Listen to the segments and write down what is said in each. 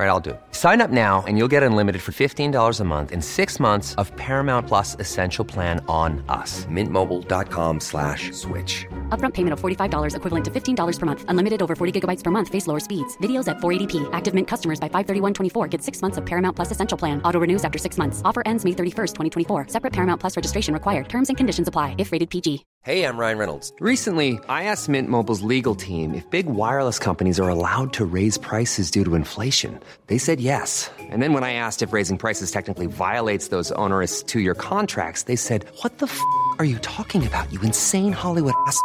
All right, I'll do it. Sign up now and you'll get unlimited for $15 a month in six months of Paramount Plus Essential Plan on us. Mintmobile.com slash switch. Upfront payment of $45 equivalent to $15 per month. Unlimited over 40 gigabytes per month. Face lower speeds. Videos at 480p. Active Mint customers by 531.24 get six months of Paramount Plus Essential Plan. Auto renews after six months. Offer ends May 31st, 2024. Separate Paramount Plus registration required. Terms and conditions apply if rated PG. Hey, I'm Ryan Reynolds. Recently, I asked Mint Mobile's legal team if big wireless companies are allowed to raise prices due to inflation. They said yes. And then when I asked if raising prices technically violates those onerous two year contracts, they said, What the f are you talking about, you insane Hollywood ass?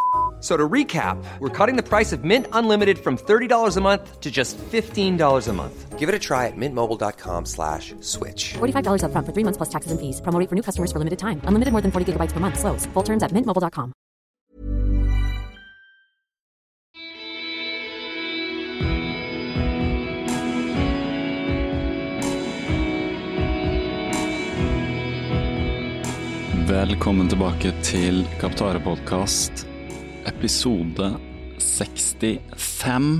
So to recap, we're cutting the price of Mint Unlimited from $30 a month to just $15 a month. Give it a try at mintmobile.com slash switch. $45 upfront for three months plus taxes and fees. Promo rate for new customers for limited time. Unlimited more than 40 gigabytes per month. Slows. Full terms at mintmobile.com. Velkommen tilbake til Kaptare-podkast, episode 65.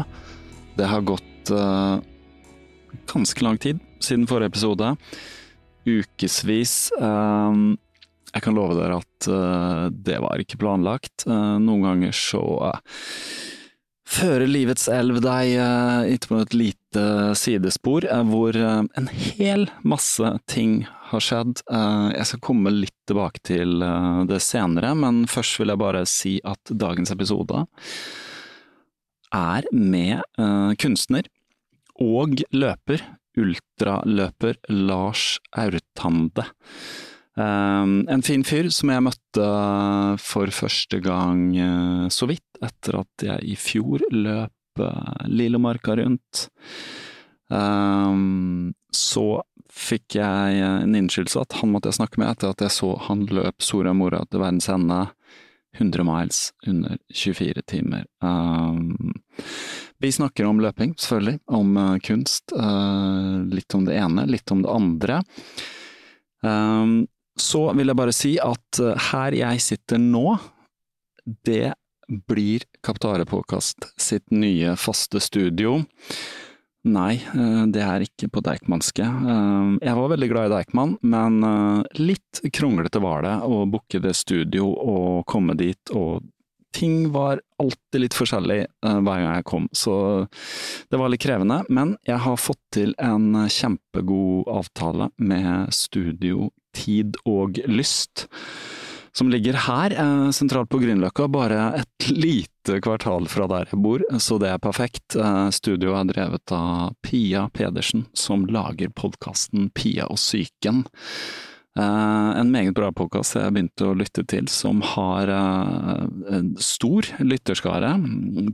Det har gått uh, ganske lang tid siden forrige episode. Ukevis. Eh, jeg kan love dere at uh, det var ikke planlagt. Noen ganger så fører livets elv deg uh, inn på et lite sidespor hvor en hel masse ting har skjedd. Eh, jeg skal komme litt tilbake til eh, det senere, men først vil jeg bare si at dagens episode er med eh, kunstner og løper, ultraløper Lars Aurtande. En fin fyr som jeg møtte for første gang så vidt etter at jeg i fjor løp Lillomarka rundt. Så fikk jeg en innskyldelse at han måtte jeg snakke med etter at jeg så han løp Soria Moria til verdens ende 100 miles under 24 timer. Um, vi snakker om løping, selvfølgelig, om uh, kunst. Uh, litt om det ene, litt om det andre. Um, så vil jeg bare si at her jeg sitter nå, det blir Kaptare-påkast sitt nye faste studio. Nei, uh, det er ikke på Deichmanske. Uh, jeg var veldig glad i Deichman, men uh, litt kronglete var det å booke det studio og komme dit, og ting var alltid litt forskjellig hver gang jeg kom, så det var litt krevende. Men jeg har fått til en kjempegod avtale med studio Tid og Lyst, som ligger her, eh, sentralt på Grünerløkka, bare et lite kvartal fra der jeg bor, så det er perfekt. Eh, studioet er drevet av Pia Pedersen, som lager podkasten Pia og psyken. Eh, en meget bra podkast jeg begynte å lytte til, som har en stor lytterskare.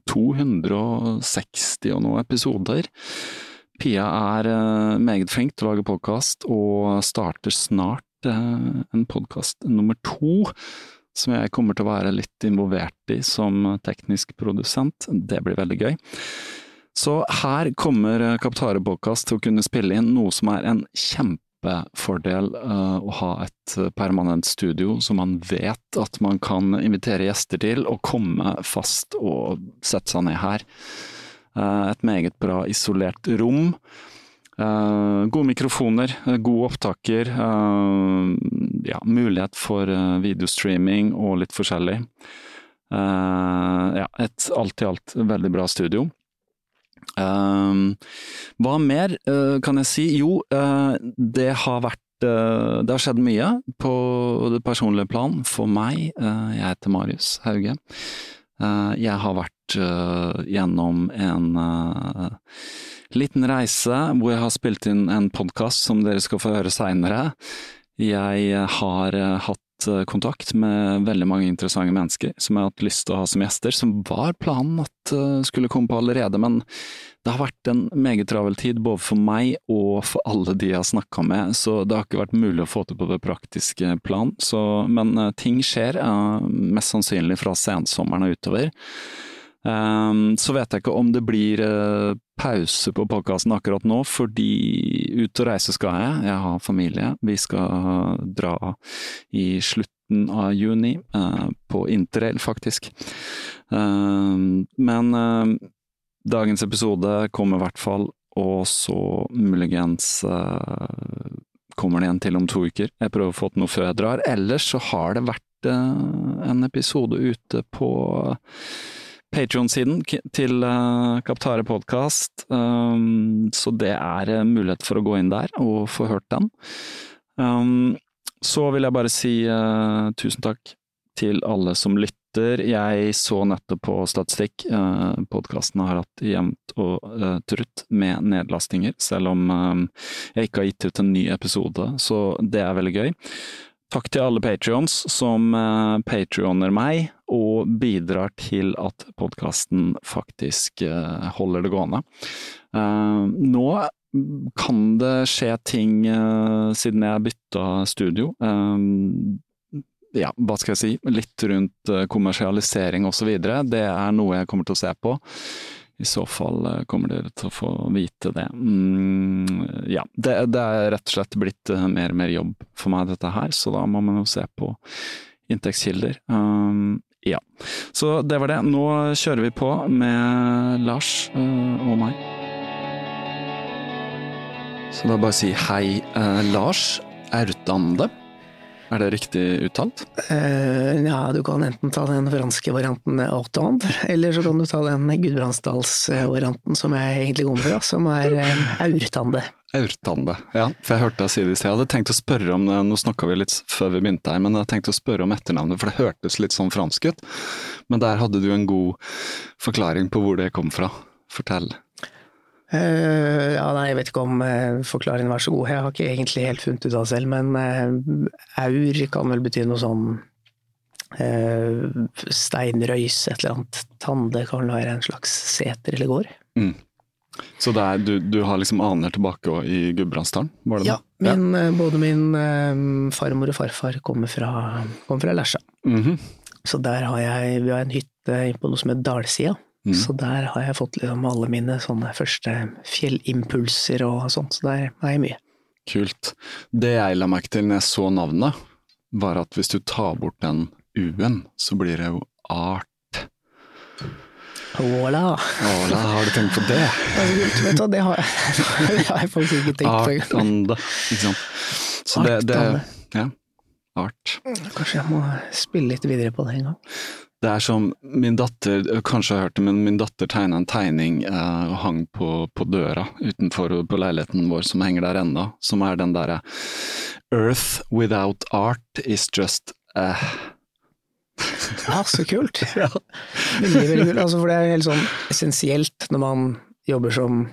260 og noe episoder. Pia er meget flink til å lage podkast, og starter snart en podkast nummer to, som jeg kommer til å være litt involvert i som teknisk produsent. Det blir veldig gøy. Så her kommer Kaptare-podkast til å kunne spille inn noe som er en kjempefordel uh, å ha et permanent studio, som man vet at man kan invitere gjester til og komme fast og sette seg ned her. Uh, et meget bra isolert rom. Uh, gode mikrofoner, uh, god opptaker, uh, ja, mulighet for videostreaming og litt forskjellig. ja, et alt i alt veldig bra studio. hva mer kan jeg si? Jo, det har vært det har skjedd mye på det personlige plan for meg. Jeg heter Marius Hauge. Jeg har vært gjennom en liten reise hvor jeg har spilt inn en podkast som dere skal få høre seinere. Jeg har hatt eh, kontakt med veldig mange interessante mennesker som jeg har hatt lyst til å ha som gjester, som var planen at uh, skulle komme på allerede, men det har vært en meget travel tid både for meg og for alle de jeg har snakka med, så det har ikke vært mulig å få til på det praktiske plan. Så, men ting skjer, mest sannsynlig fra sensommeren og utover. Um, så vet jeg ikke om det blir uh, pause på podkasten akkurat nå, fordi ut og reise skal jeg. Jeg har familie. Vi skal dra i slutten av juni, uh, på interrail faktisk. Uh, men dagens episode kommer i hvert fall, og så muligens kommer det igjen til om to uker. Jeg prøver å få til noe før jeg drar. Ellers så har det vært en episode ute på Patron-siden til uh, Kaptare podkast, um, så det er uh, mulighet for å gå inn der og få hørt den. Um, så vil jeg bare si uh, tusen takk til alle som lytter. Jeg så nettopp på statistikk, podkasten har hatt jevnt og trutt med nedlastinger, selv om jeg ikke har gitt ut en ny episode, så det er veldig gøy. Takk til alle patrions som uh, patrioner meg og bidrar til at podkasten faktisk uh, holder det gående. Uh, nå kan det skje ting siden jeg bytta studio. ja, hva skal jeg si, litt rundt kommersialisering osv. Det er noe jeg kommer til å se på. I så fall eh, kommer dere til å få vite det. Mm, ja, det, det, er rett og slett blitt eh, mer og mer jobb for meg dette her, så da må man jo se på inntektskilder. Um, ja, så det var det. Nå kjører vi på med Lars uh, og meg. Så da bare si hei, uh, Lars Aurtande. Er det riktig uttalt? Uh, ja, du kan enten ta den franske varianten Autant, eller så kan du ta den Gudbrandsdalsvarianten som jeg egentlig kommer fra, som er uh, Aurtande. Aurtande, ja. For jeg hørte deg si det i sted. Jeg hadde tenkt å spørre om Nå snakka vi litt før vi begynte her, men jeg hadde tenkt å spørre om etternavnet, for det hørtes litt sånn fransk ut. Men der hadde du en god forklaring på hvor det kom fra. Fortell. Uh, ja, nei, jeg vet ikke om uh, forklaringen var så god. Jeg har ikke egentlig helt funnet ut av det selv, men uh, aur kan vel bety noe sånn steinrøys, et eller annet. Tande kan vel være en slags seter eller gård. Mm. Så er, du, du, har liksom aner tilbake i Gudbrandsdalen? Ja, min, ja. både min farmor og farfar kommer fra, kommer fra Lesja. Mm -hmm. Så der har jeg, vi har en hytte på noe som heter Dalsida. Mm. Så der har jeg fått liksom alle mine sånne første fjellimpulser og sånt, så der er jeg mye. Kult. Det jeg la merke til når jeg så navnet, var at hvis du tar bort den U-en, så blir det jo art. Åla. Åla, har du tenkt på det? Altså, vet du, det har jeg, det har jeg faktisk ikke tenkt på. Artande, ikke sant. Så det, det Ja. Art. Kanskje jeg må spille litt videre på det en gang. Det er som min datter, kanskje har hørt det, men min datter tegna en tegning eh, og hang på, på, døra utenfor på leiligheten vår, som henger der ennå, som er den derre Earth without art is just eh. Ja, så kult. ja. Veldig, veldig kult. Altså, for det er helt sånn essensielt når man jobber som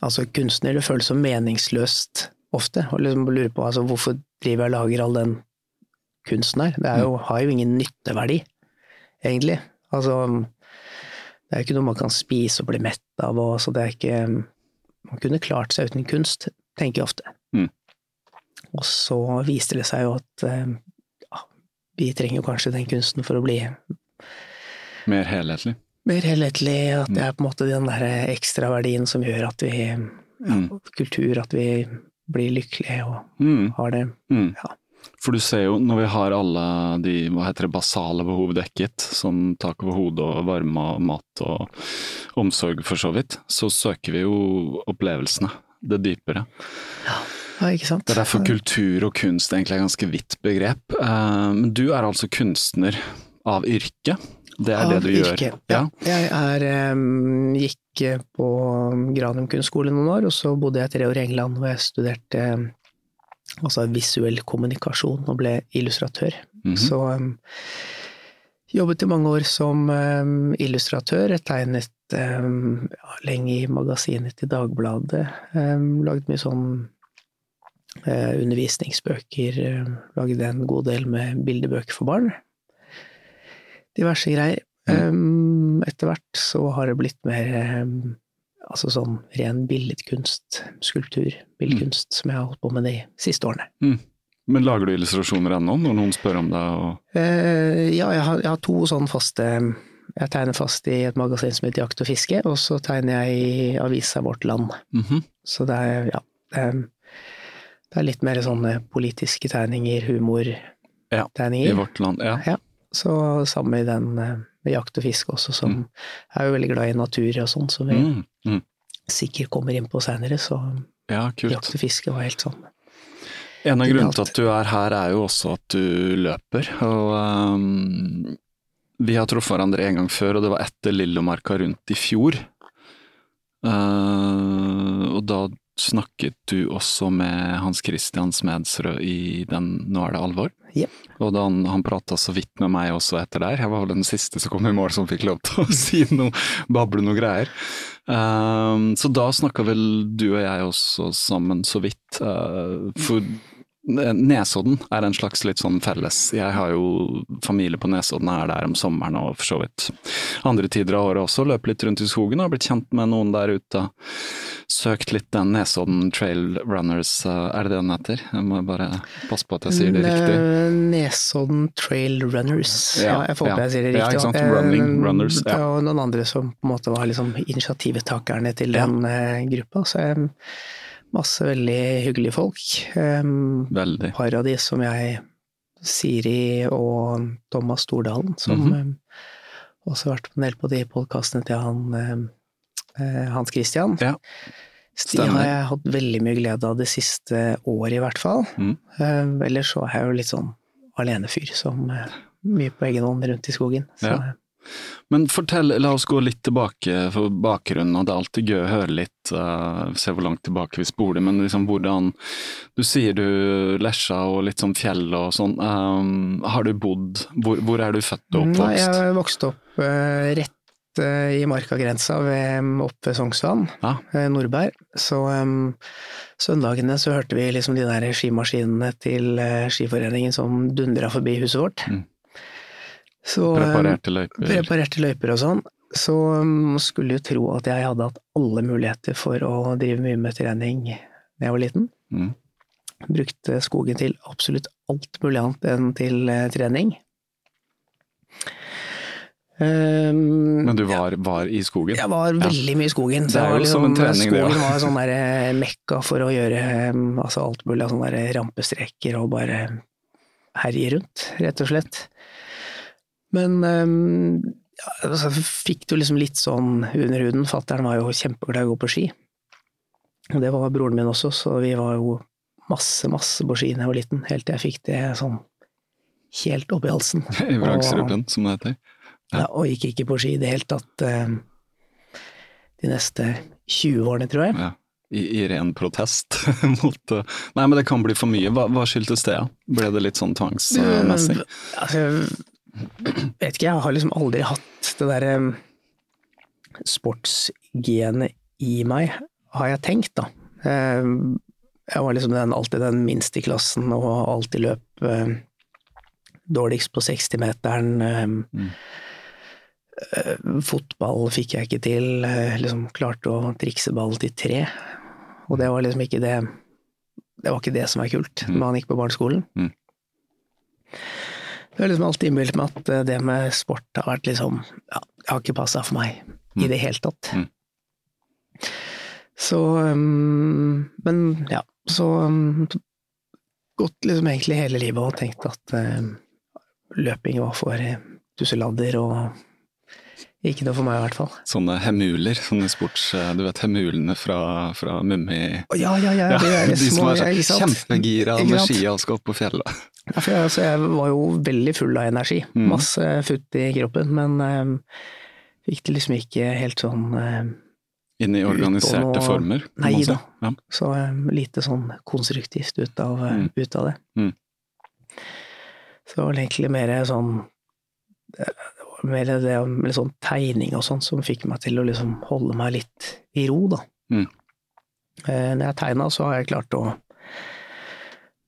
altså, kunstner. Det føles så meningsløst ofte, og liksom lurer på altså, hvorfor driver jeg og lager all den kunsten her. Det jo, har jo ingen nytteverdi egentlig. Altså, det er ikke noe man kan spise og bli mett av, og så det er ikke Man kunne klart seg uten kunst, tenker jeg ofte. Mm. Og så viste det seg jo at eh, ja, vi trenger jo kanskje den kunsten for å bli Mer helhetlig? Mer helhetlig, at det er på en måte den der ekstraverdien som gjør at vi ja, mm. Kultur, at vi blir lykkelige og mm. har det. Mm. Ja. For du ser jo, når vi har alle de hva heter det, basale behov dekket, som tak over hodet og varme og mat og omsorg for så vidt, så søker vi jo opplevelsene. Det dypere. Ja, ikke sant. Det er derfor kultur og kunst egentlig er ganske vidt begrep. Eh, men du er altså kunstner av yrke? Det er av det du yrke. gjør? Ja. ja. Jeg er, gikk på Granum kunstskole noen år, og så bodde jeg tre år i England hvor jeg studerte altså visuell kommunikasjon, og ble illustratør. Mm -hmm. Så um, jobbet i mange år som um, illustratør. Jeg tegnet um, ja, lenge i magasinet til Dagbladet. Um, lagde mye sånn uh, undervisningsbøker, lagde en god del med bildebøker for barn. Diverse greier. Um, etter hvert så har det blitt mer altså sånn ren billedkunst, skulptur, billedkunst, som jeg har holdt på med de siste årene. Men lager du illustrasjoner ennå, når noen spør om det? Og... Eh, ja, jeg har, jeg har to sånn faste Jeg tegner fast i et magasin som heter Jakt og fiske, og så tegner jeg i avisa Vårt Land. Mhm. Så det er, ja det er, det er litt mer sånne politiske tegninger, humortegninger. Ja. I vårt land, ja. Ja, så sammen med den eh, med jakt og fiske også, som er jo veldig glad i natur og sånn, som vi Mm. Mm. sikkert kommer inn på seinere, så Ja, jakt og fiske var helt sånn. En av grunnene til at du er her, er jo også at du løper. Og um, vi har truffet hverandre en gang før, og det var etter Lillomarka rundt i fjor. Uh, og da snakket du også med Hans Christian Smedsrød i den Nå er det alvor? Jep. Og da han, han prata så vidt med meg også etter der. Jeg var vel den siste som kom i mål som fikk lov til å si noe, bable noe greier. Um, så da snakka vel du og jeg også sammen så vidt. Uh, for Nesodden er en slags litt sånn felles. Jeg har jo familie på Nesodden, er der om sommeren og for så vidt andre tider av året også. Løper litt rundt i skogen og har blitt kjent med noen der ute. Søkt litt den Nesodden Trail Runners, eh, er det det den heter? Jeg må bare passe på at jeg sier det riktig. Nesodden Trail Runners. Ja, Ja, jeg får håpe ja. jeg sier det riktig. Ja, ikke sant? Eh, Running Runners, ja. var noen andre som på en måte var liksom initiativtakerne til den eh, gruppa. Så masse veldig hyggelige folk. Eh, Veldig. Par av de som jeg Siri og Thomas Stordalen, som mm -hmm. også har vært en del på de podkastene til han Hans Christian. Ja, de har jeg hatt veldig mye glede av det siste året, i hvert fall. Mm. Eh, ellers så er jeg jo litt sånn alenefyr, som eh, mye på egen hånd rundt i skogen. Ja. Men fortell, la oss gå litt tilbake for bakgrunnen, og det er alltid gøy å høre litt, uh, se hvor langt tilbake vi spoler, men liksom hvordan Du sier du Lesja og litt sånn fjell og sånn. Um, har du bodd Hvor, hvor er du født og Nei, oppvokst? jeg vokste opp uh, rett eh, i markagrensa ved, oppe Sognsvann, Ja. eh, Nordberg. Så um, søndagene så hørte vi liksom de der skimaskinene til eh, Skiforeningen som dundra forbi huset vårt. Mm. Så, eh, Preparerte løyper? Preparerte løyper og sånn. Så um, skulle jo tro at jeg hadde hatt alle muligheter for å drive mye med trening da jeg var liten. Mm. Brukte skogen til absolutt alt mulig annet enn til eh, trening. Um, Men du var, var i skogen? jeg var veldig mye i skogen. Det er jo som en trening, det, ja. Skogen var sånn der eh, mekka for å gjøre um, altså alt mulig av sånne der rampestreker og bare herje rundt, rett og slett. Men um, ja, altså, fikk du liksom litt sånn under huden. Fattern var jo kjempeglad i å gå på ski. Og det var broren min også, så vi var jo masse, masse på ski da jeg var liten, helt til jeg fikk det sånn helt opp i halsen. I vrangstrupen, som det heter? Ja, og gikk ikke på ski i det hele tatt eh, de neste 20 årene, tror jeg. Ja. I, I ren protest mot eh, Nei, men det kan bli for mye. Hva, hva skyldtes det? Ble det litt sånn tvangsmessig? Altså, jeg vet ikke, jeg har liksom aldri hatt det derre sportsgenet i meg, har jeg tenkt, da. Eh, Jeg var liksom den, alltid den minste i klassen og alltid løp eh, dårligst på 60-meteren. eh, eh, Fotball fikk jeg ikke til, eh, liksom klarte å trikse ball til tre. Og det var liksom ikke det Det var ikke det som var kult når man gikk på barneskolen. Mm. Jeg har liksom alltid innbilt meg at eh, det med sport har vært liksom Ja, det har ikke passa for meg i det hele tatt. Mm. Så um, Men ja, så um, gått liksom egentlig hele livet og tenkt at uh, løping var for eh, tusseladder og ikke noe for meg i hvert fall. Sånne hemuler, sånne sports... eh, Du vet hemulene fra, fra Mummi? Å, Ja, ja, ja, det er de som små, er ikke så sant? kjempegira med ski og skal opp på fjellet. Ja, jeg, altså, jeg var jo veldig full av energi. Mm. Masse futt i kroppen, men um, fikk det liksom ikke helt sånn um, Inn i organiserte noe- former. Nei da. Ja. Så um, lite sånn konstruktivt ut av, uh, Mm. ut av det. Mm. Så det var egentlig mer sånn var mer det om sånn tegning og sånn som fikk meg til å liksom holde meg litt i ro, da. Mm. Eh, Når jeg tegna, så har jeg klart å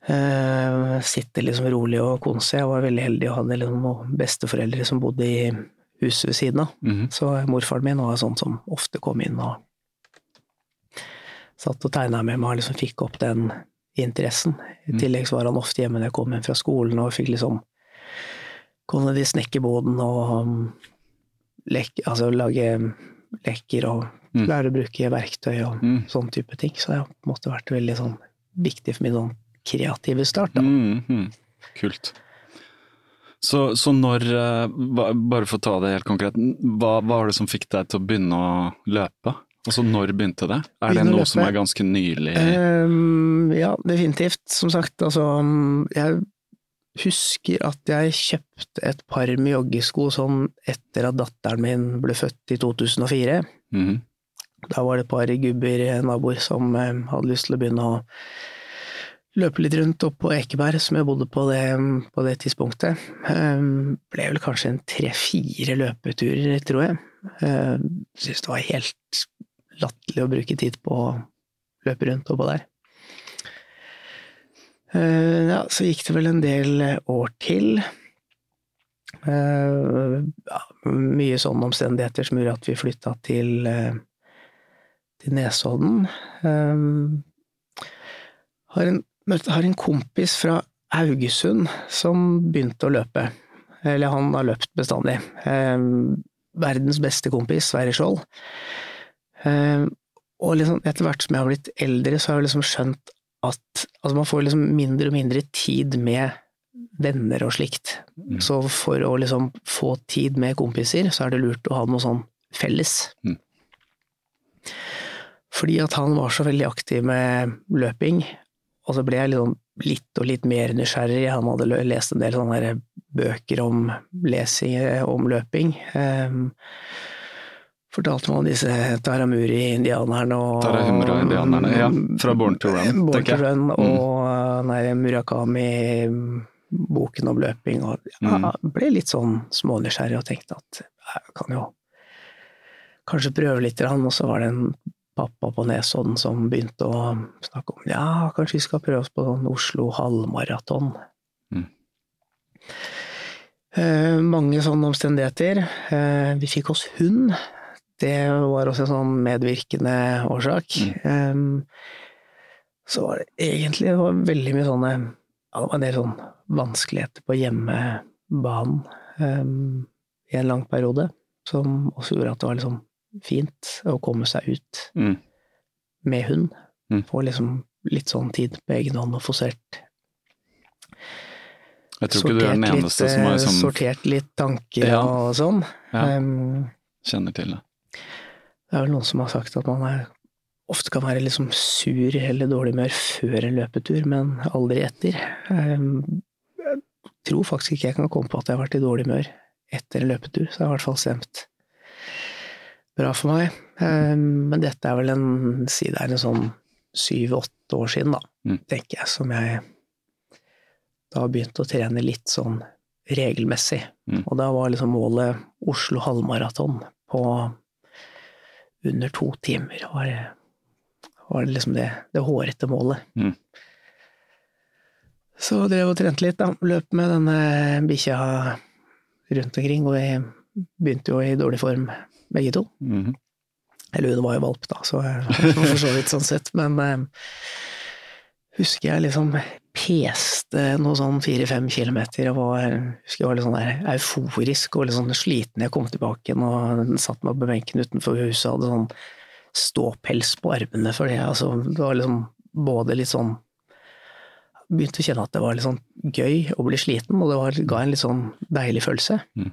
Eh, sitte liksom rolig og kose. Jeg var veldig heldig og hadde liksom noen besteforeldre som bodde i huset ved siden av. Mhm. Så morfaren min var sånn som ofte kom inn og satt og tegna med meg og liksom fikk opp den interessen. I tillegg så var han ofte hjemme når jeg kom hjem fra skolen og fikk liksom komme ned i snekkerboden og um, lek, altså lage leker og Mm. lære å bruke verktøy og Mm. sånn type ting. Så det har på en måte vært veldig sånn viktig for min sånn kreative start. Mm. Kult. Så, så når, eh, bare for å ta det helt konkret, hva hva var det som fikk deg til å begynne å løpe? Altså når begynte det? Er det Begynne å noe som er ganske nylig? Um, ja, definitivt. Som sagt, altså um, Jeg husker at jeg kjøpte et par med joggesko sånn etter at datteren min ble født i 2004. Mm. Da var det et par gubber, eh, naboer, som eh, hadde lyst til å begynne å løpe litt rundt opp på Ekeberg, som jeg bodde på det, på det tidspunktet. Um, ble vel kanskje en tre-fire løpeturer, tror jeg. Uh, Syns det var helt latterlig å bruke tid på å løpe rundt oppå der. Eh, ja, så gikk det vel en del år til. Eh, ja, mye sånne omstendigheter som gjorde at vi flytta til, eh, til Nesodden. Eh, har, en, har en kompis fra Haugesund som begynte å løpe. Eller han har løpt bestandig. Eh, verdens beste kompis, Sverre Skjold. Eh, og liksom, etter hvert som jeg har blitt eldre, så har jeg liksom skjønt at altså man får liksom mindre og mindre tid med venner og slikt. Mm. Så for å liksom få tid med kompiser, så er det lurt å ha noe sånn felles. Mm. Fordi at han var så veldig aktiv med løping, og så ble jeg liksom litt og litt mer nysgjerrig. Han hadde lest en del sånne bøker om lesing om løping. Um, fortalte meg om disse Taramuri-indianerne og Tarahumra-indianerne, ja. Fra Born to Run, Born to Run mm. og nei, Murakami-boken om løping. Og ja, Mm. ble litt sånn smånysgjerrig og tenkte at jeg kan jo kanskje prøve litt. Og så var det en pappa på Nesodden som begynte å snakke om ja, kanskje vi skal prøve oss på sånn Oslo halvmaraton. Mm. Eh, mange sånne omstendigheter. Eh, vi fikk oss hund. Det var også en sånn medvirkende årsak. Mm. Um, så var det egentlig det var veldig mye sånne ja, det var en del sånn vanskeligheter på hjemmebanen um, i en lang periode, som også gjorde at det var liksom fint å komme seg ut Mm. med hund. Mm. Få liksom litt sånn tid på egen hånd og fosert Jeg tror ikke du er den eneste litt, som har liksom, sortert litt tanker Ja. og sånn. Ja. Um, kjenner til det. Det er vel noen som har sagt at man er, ofte kan være liksom sur eller dårlig humør før en løpetur, men aldri etter. Um, jeg tror faktisk ikke jeg kan komme på at jeg har vært i dårlig humør etter en løpetur, så det har i hvert fall stemt bra for meg. Um, men dette er vel en, si det er en sånn syv-åtte år siden, da, Mm. tenker jeg, som jeg da har begynt å trene litt sånn regelmessig. Mm. Og da var liksom målet Oslo halvmaraton på under to timer. Var det, var liksom det, det hårete målet. Mm. Så drev og trente litt, da. Løp med denne bikkja rundt omkring, og vi begynte jo i dårlig form begge to. Mhm. Eller hun var jo valp, da, så for så vidt sånn sett. Men eh, husker jeg liksom peste noe sånn fire-fem kilometer, og var, husker jeg var litt sånn der euforisk og litt sånn sliten. Jeg kom tilbake igjen og satt meg på benken utenfor huset og hadde sånn ståpels på armene for det. Altså, det var liksom både litt sånn Begynte å kjenne at det var litt sånn gøy å bli sliten, og det var, ga en litt sånn deilig følelse. Mm.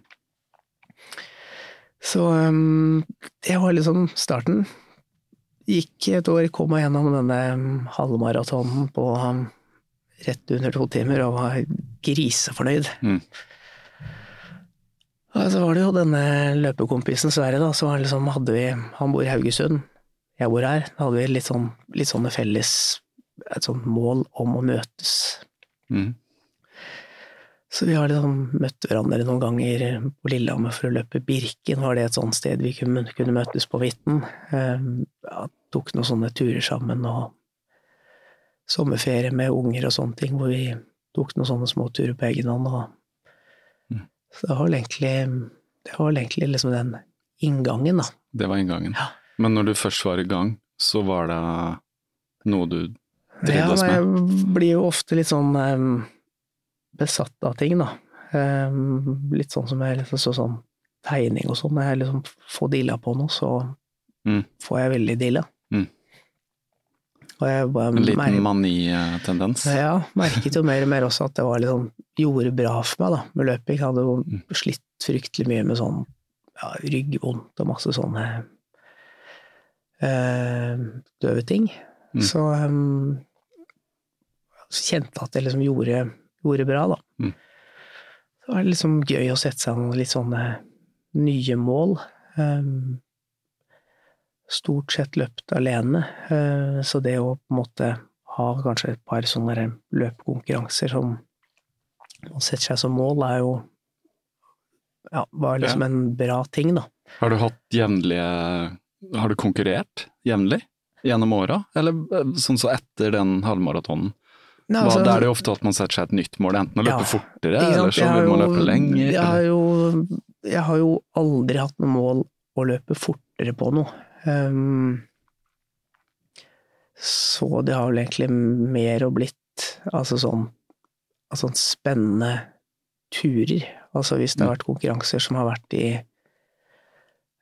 Så um, det var liksom starten. Gikk et år, kom meg gjennom denne um, halvmaratonen på um, rett under to timer og var grisefornøyd. Mm. Og så var det jo denne løpekompisen Sverre, da, så liksom, hadde vi Han bor i Haugesund, jeg bor her. Da hadde vi litt sånn litt sånne felles et sånt mål om å møtes. Mm. Så vi har liksom møtt hverandre noen ganger på Lillehammer for å løpe Birken, var det et sånt sted vi kunne, kunne møtes på Hvitten. Eh, Ja, tok noen sånne turer sammen og sommerferie med unger og sånne ting, hvor vi tok noen sånne små turer på egen hånd. Mm. Så det var vel egentlig, det var vel egentlig liksom den inngangen, da. Det var inngangen. Ja. Men når du først var i gang, så var det noe du trivdes men Ja, jeg blir jo ofte litt sånn um, besatt av ting, da. Um, litt sånn som jeg liksom så sånn tegning og sånn. Når jeg liksom får dilla på noe, så Mm. får jeg veldig dilla. Mm. En liten manitendens? Ja, merket jo mer og mer også at det var sånn, gjorde bra for meg da, med løping. Jeg hadde jo Mm. slitt fryktelig mye med sånn ja, ryggvondt og masse sånne eh, døve ting. Mm. Så um, kjente at det liksom gjorde, gjorde bra, da. Mm. Så var det liksom gøy å sette seg noen litt sånne nye mål. Um, stort sett løpt alene, eh, så det å på en måte ha kanskje et par sånne løpekonkurranser som man setter seg som mål, er jo ja, var liksom Ja. en bra ting, da. Har du hatt jevnlige Har du konkurrert jevnlig gjennom åra, eller eh, sånn så etter den halvmaratonen? Nei, altså- Da er det jo ofte at man setter seg et nytt mål, enten å løpe Ja, fortere, eller så vil man løpe lenger. Jeg har, jo, jeg har jo aldri hatt noe mål å løpe fortere på noe. Um, så det har vel egentlig mer og blitt altså sånn, altså sånn spennende turer. Altså hvis det har vært konkurranser som har vært i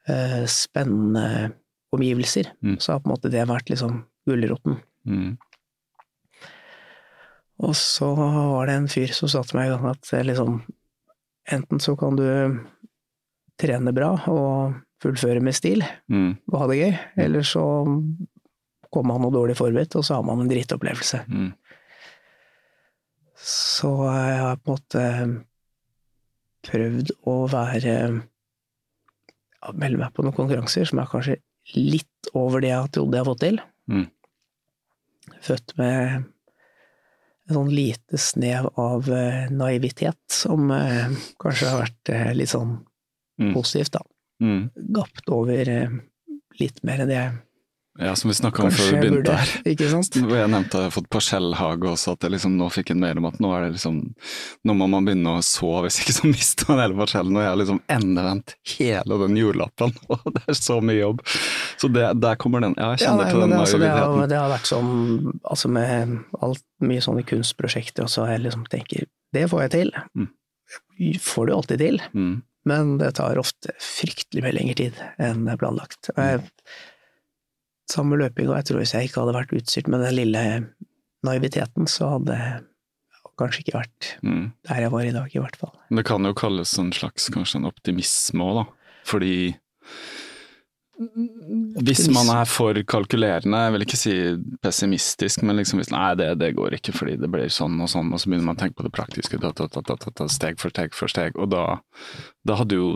uh, spennende omgivelser, Mm. så har på en måte det vært liksom gulroten. Mm. Og så var det en fyr som sa til meg en gang at eh, liksom Enten så kan du trene bra og fullføre med stil Mm. og ha det gøy, eller så kommer man noe dårlig forberedt, og så har man en drittopplevelse. Mm. Så jeg har på en måte prøvd å være ja, Melde meg på noen konkurranser som er kanskje litt over det jeg trodde jeg har fått til. Mm. Født med et sånn lite snev av eh, naivitet, som eh, kanskje har vært eh, litt sånn Mm. positivt, da. Mm. Gapt over eh, litt mer enn det jeg Ja, som vi snakka om før vi begynte her. Ikke sant? Jeg nevnte at jeg har fått parsellhage også, at jeg liksom nå fikk en mail om at nå er det liksom Nå må man begynne å så, hvis ikke så mister man hele parsellen. Og jeg har liksom endevendt hele den jordlappen, og det er så mye jobb. Så det, der kommer den. Ja, jeg Ja, kjenner nei, til den altså, det, har, det har vært sånn altså med alt, mye sånne kunstprosjekter, og så jeg liksom tenker det får jeg til. Mm. Får du alltid til, Mm. Men det tar ofte fryktelig mye lengre tid enn planlagt. Jeg, samme løping, og jeg tror hvis jeg ikke hadde vært utstyrt med den lille naiviteten, så hadde jeg kanskje ikke vært Mm. der jeg var i dag, i hvert fall. Det kan jo kalles en slags kanskje en optimisme òg, da. Fordi hvis man er for kalkulerende, jeg vil ikke si pessimistisk, men liksom hvis nei, det, det går ikke fordi det blir sånn og sånn, og så begynner man å tenke på det praktiske, da, da, da, steg for steg for steg, og da, da hadde jo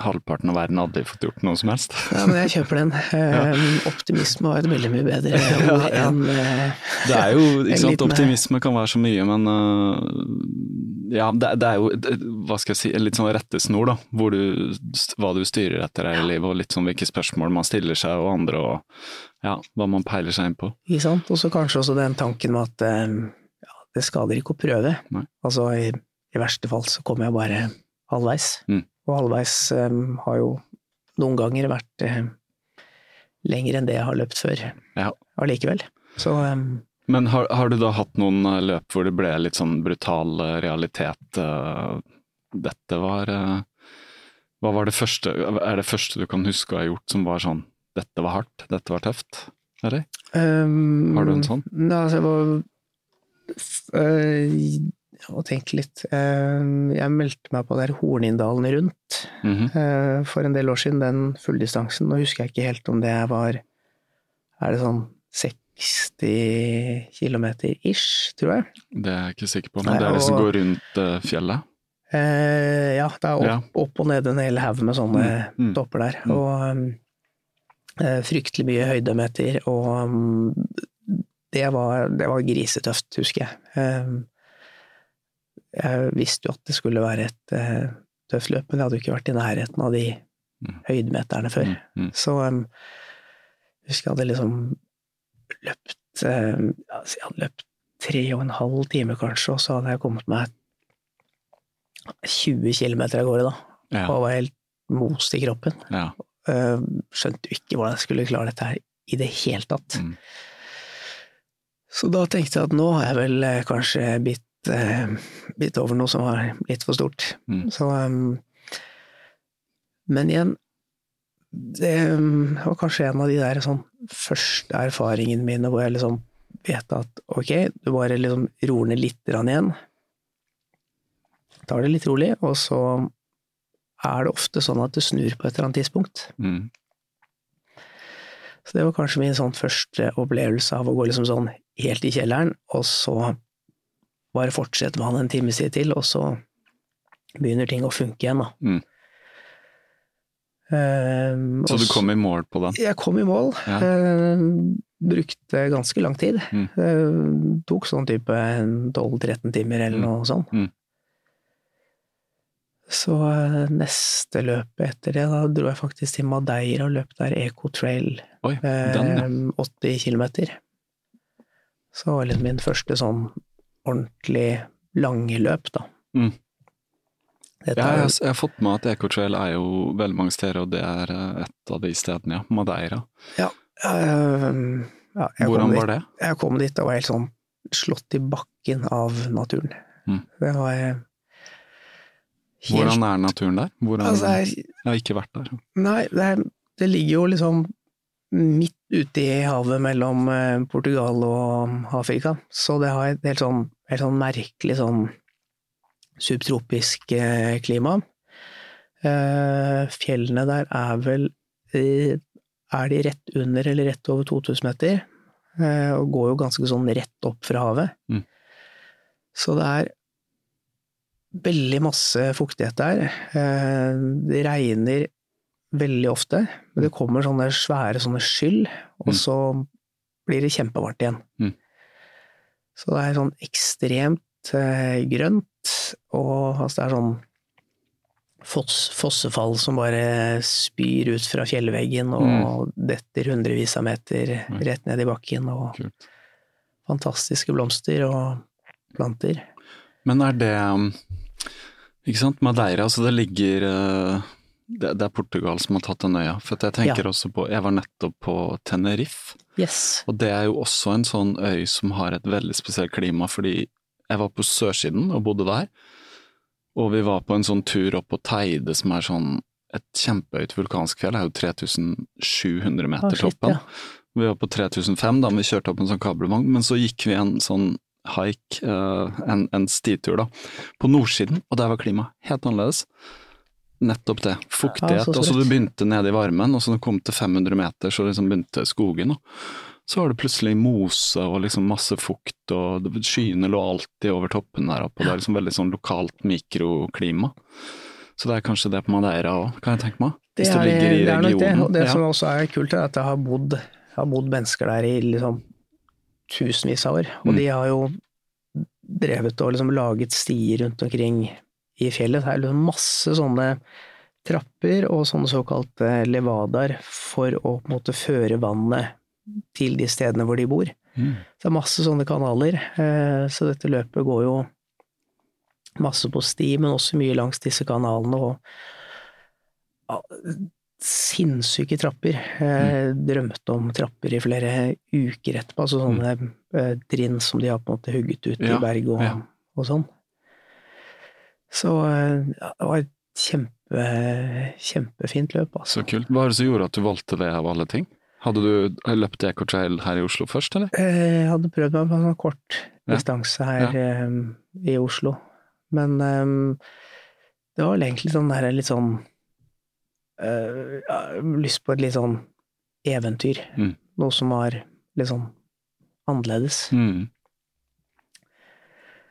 halvparten av verden aldri fått gjort noe som helst. Ja, men jeg kjøper den. Ja. Optimisme var et veldig mye bedre ja, ja. enn eh, Det er jo, ikke sant, liten- optimisme kan være så mye, men ja, det, det er jo, det, hva skal jeg si, en litt sånn rettesnor da, hvor du, hva du styrer etter her i livet, og litt sånn hvilke spørsmål man stiller seg og andre, og ja, hva man peiler seg inn på. Ikke sant? Og så kanskje også den tanken med at eh, ja, det skader ikke å prøve. Nei. Altså i, i verste fall så kommer jeg bare halvveis. Mm. Og halvveis um, har jo noen ganger vært uh, lenger enn det jeg har løpt før Ja. allikevel. Så um, Men har, har du da hatt noen løp hvor det ble litt sånn brutal realitet? Dette var Hva var det første Er det første du kan huske å ha gjort som var sånn Dette var hardt, dette var tøft? Eller? Um, Har du en sånn? Nei, altså, jeg var Jeg tenke litt. Um, jeg meldte meg på der Hornindalen rundt mm -hmm. for en del år siden, den fulldistansen. Nå husker jeg ikke helt om det var Er det sånn 60 km ish, tror jeg? Det er jeg ikke sikker på, Nei, det er det som går rundt øh, fjellet? Eh, ja, det er opp, Ja. opp og ned en hel haug med sånne Mm, mm, topper der. mm. Og um, eh, fryktelig mye høydemeter, og um, det, var, det var grisetøft, husker jeg. Jeg visste jo at det skulle være et uh, tøft løp, men jeg hadde jo ikke vært i nærheten av de Mm. høydemeterne før. Mm, mm. Så um, jeg husker jeg hadde liksom løpt um, Jeg hadde løpt tre og en halv time kanskje, og så hadde jeg kommet meg 20 km av gårde, da. Ja. Og var helt most i kroppen. ja. Uh, Skjønte jo ikke hvordan jeg skulle klare dette her i det hele tatt. Mm. Så da tenkte jeg at nå har jeg vel eh, kanskje bitt, eh, bitt over noe som var litt for stort. Mm. Så eh, Men igjen, det var kanskje en av de der sånn første erfaringene mine hvor jeg liksom vet at ok, du bare liksom roer ned litt igjen. Tar det litt rolig, og så er det ofte sånn at det snur på et eller annet tidspunkt. Mm. Så det var kanskje min sånn første opplevelse av å gå liksom sånn helt i kjelleren, og så bare fortsette med han en time siden til, og så begynner ting å funke igjen, da. Mm. Ehm, Så du kom i mål på den? Jeg kom i mål. Ja. Uh, brukte ganske lang tid. Mm. Uh, tok sånn type 12-13 timer eller Mm. noe sånt. Mm. Så uh, neste løpet etter det, da dro jeg faktisk til Madeira og løp der Eco Trail Oi, den ja. eh, 80 kilometer. Så det var det min første sånn ordentlig lange løp, da. Mm. Jeg, har- jeg har fått med at Ecotrail er jo veldig mange steder, og det er eh, et av de stedene, ja. Madeira. ja, øh, ja, jeg kom Hvordan dit- var det? Jeg kom dit og var helt sånn slått i bakken av naturen. Mm. Det var eh, helt Hvordan er naturen der? Hvordan, Altså, er, jeg har ikke vært der. nei, det, er, det ligger jo liksom midt ute i havet mellom eh, Portugal og Afrika, så det har et helt sånn, helt sånn merkelig sånn subtropisk eh, klima. Eh, fjellene der er vel Er de rett under eller rett over 2000 meter? Og går jo ganske sånn rett opp fra havet. Mm. Så det er veldig masse fuktighet der. Det regner veldig ofte, men det kommer sånne svære sånne skyll, og Mm. så blir det kjempevarmt igjen. Mm. Så det er sånn ekstremt eh, grønt, og altså det er sånn foss, fossefall som bare spyr ut fra fjellveggen og detter hundrevis av meter Mm. rett ned i bakken, og Kult. fantastiske blomster og planter. Men er det Ikke sant, Madeira, altså det ligger uh, det, det er Portugal som har tatt den øya. For jeg tenker Ja. også på Jeg var nettopp på Tenerife, Yes. og det er jo også en sånn øy som har et veldig spesielt klima, fordi jeg var på sørsiden og bodde der. Og vi var på en sånn tur opp på Teide, som er sånn et kjempehøyt vulkansk fjell. Det er jo 3700 meter oh, toppen. ja. Vi var på 3005 da vi kjørte opp en sånn kabelvogn, men så gikk vi en sånn hike, eh, en, en stitur da, på nordsiden, og der var klimaet helt annerledes. Nettopp det. Fuktighet. Ja, så og så du begynte nede i varmen, og så når du kom til 500 meter, så liksom begynte skogen. Og så var det plutselig mose og liksom masse fukt, og skyene lå alltid over toppen der oppe, og det er liksom veldig sånn lokalt mikroklima. Så det er kanskje det på Madeira òg, kan jeg tenke meg. Det er, det ligger i det er nok det. Og det ja. som også er kult, er at det har bodd, har bodd mennesker der i liksom tusenvis av år. Og Mm. de har jo drevet og liksom laget stier rundt omkring i fjellet. Det er liksom masse sånne trapper og sånne såkalte levadaer for å på en måte føre vannet til de stedene hvor de bor. Mm. Så det er masse sånne kanaler, eh, så dette løpet går jo masse på sti, men også mye langs disse kanalene, og ja, sinnssyke trapper. Jeg drømte om trapper i flere uker etterpå, altså sånne mm. trinn som de har på en måte hugget ut Ja, i berg og, ja. og sånn. Så ja, det var et kjempe, kjempefint løp, altså. Så kult. Hva er det som gjorde at du valgte det av alle ting? Hadde du løpt Ecotrail her i Oslo først, eller? Eh, Jeg hadde prøvd meg på en sånn kort distanse her eh, i Oslo, men um, det var vel egentlig sånn der litt sånn uh, ja, Lyst på et litt sånn eventyr. Mm. Noe som var litt sånn annerledes. Mm.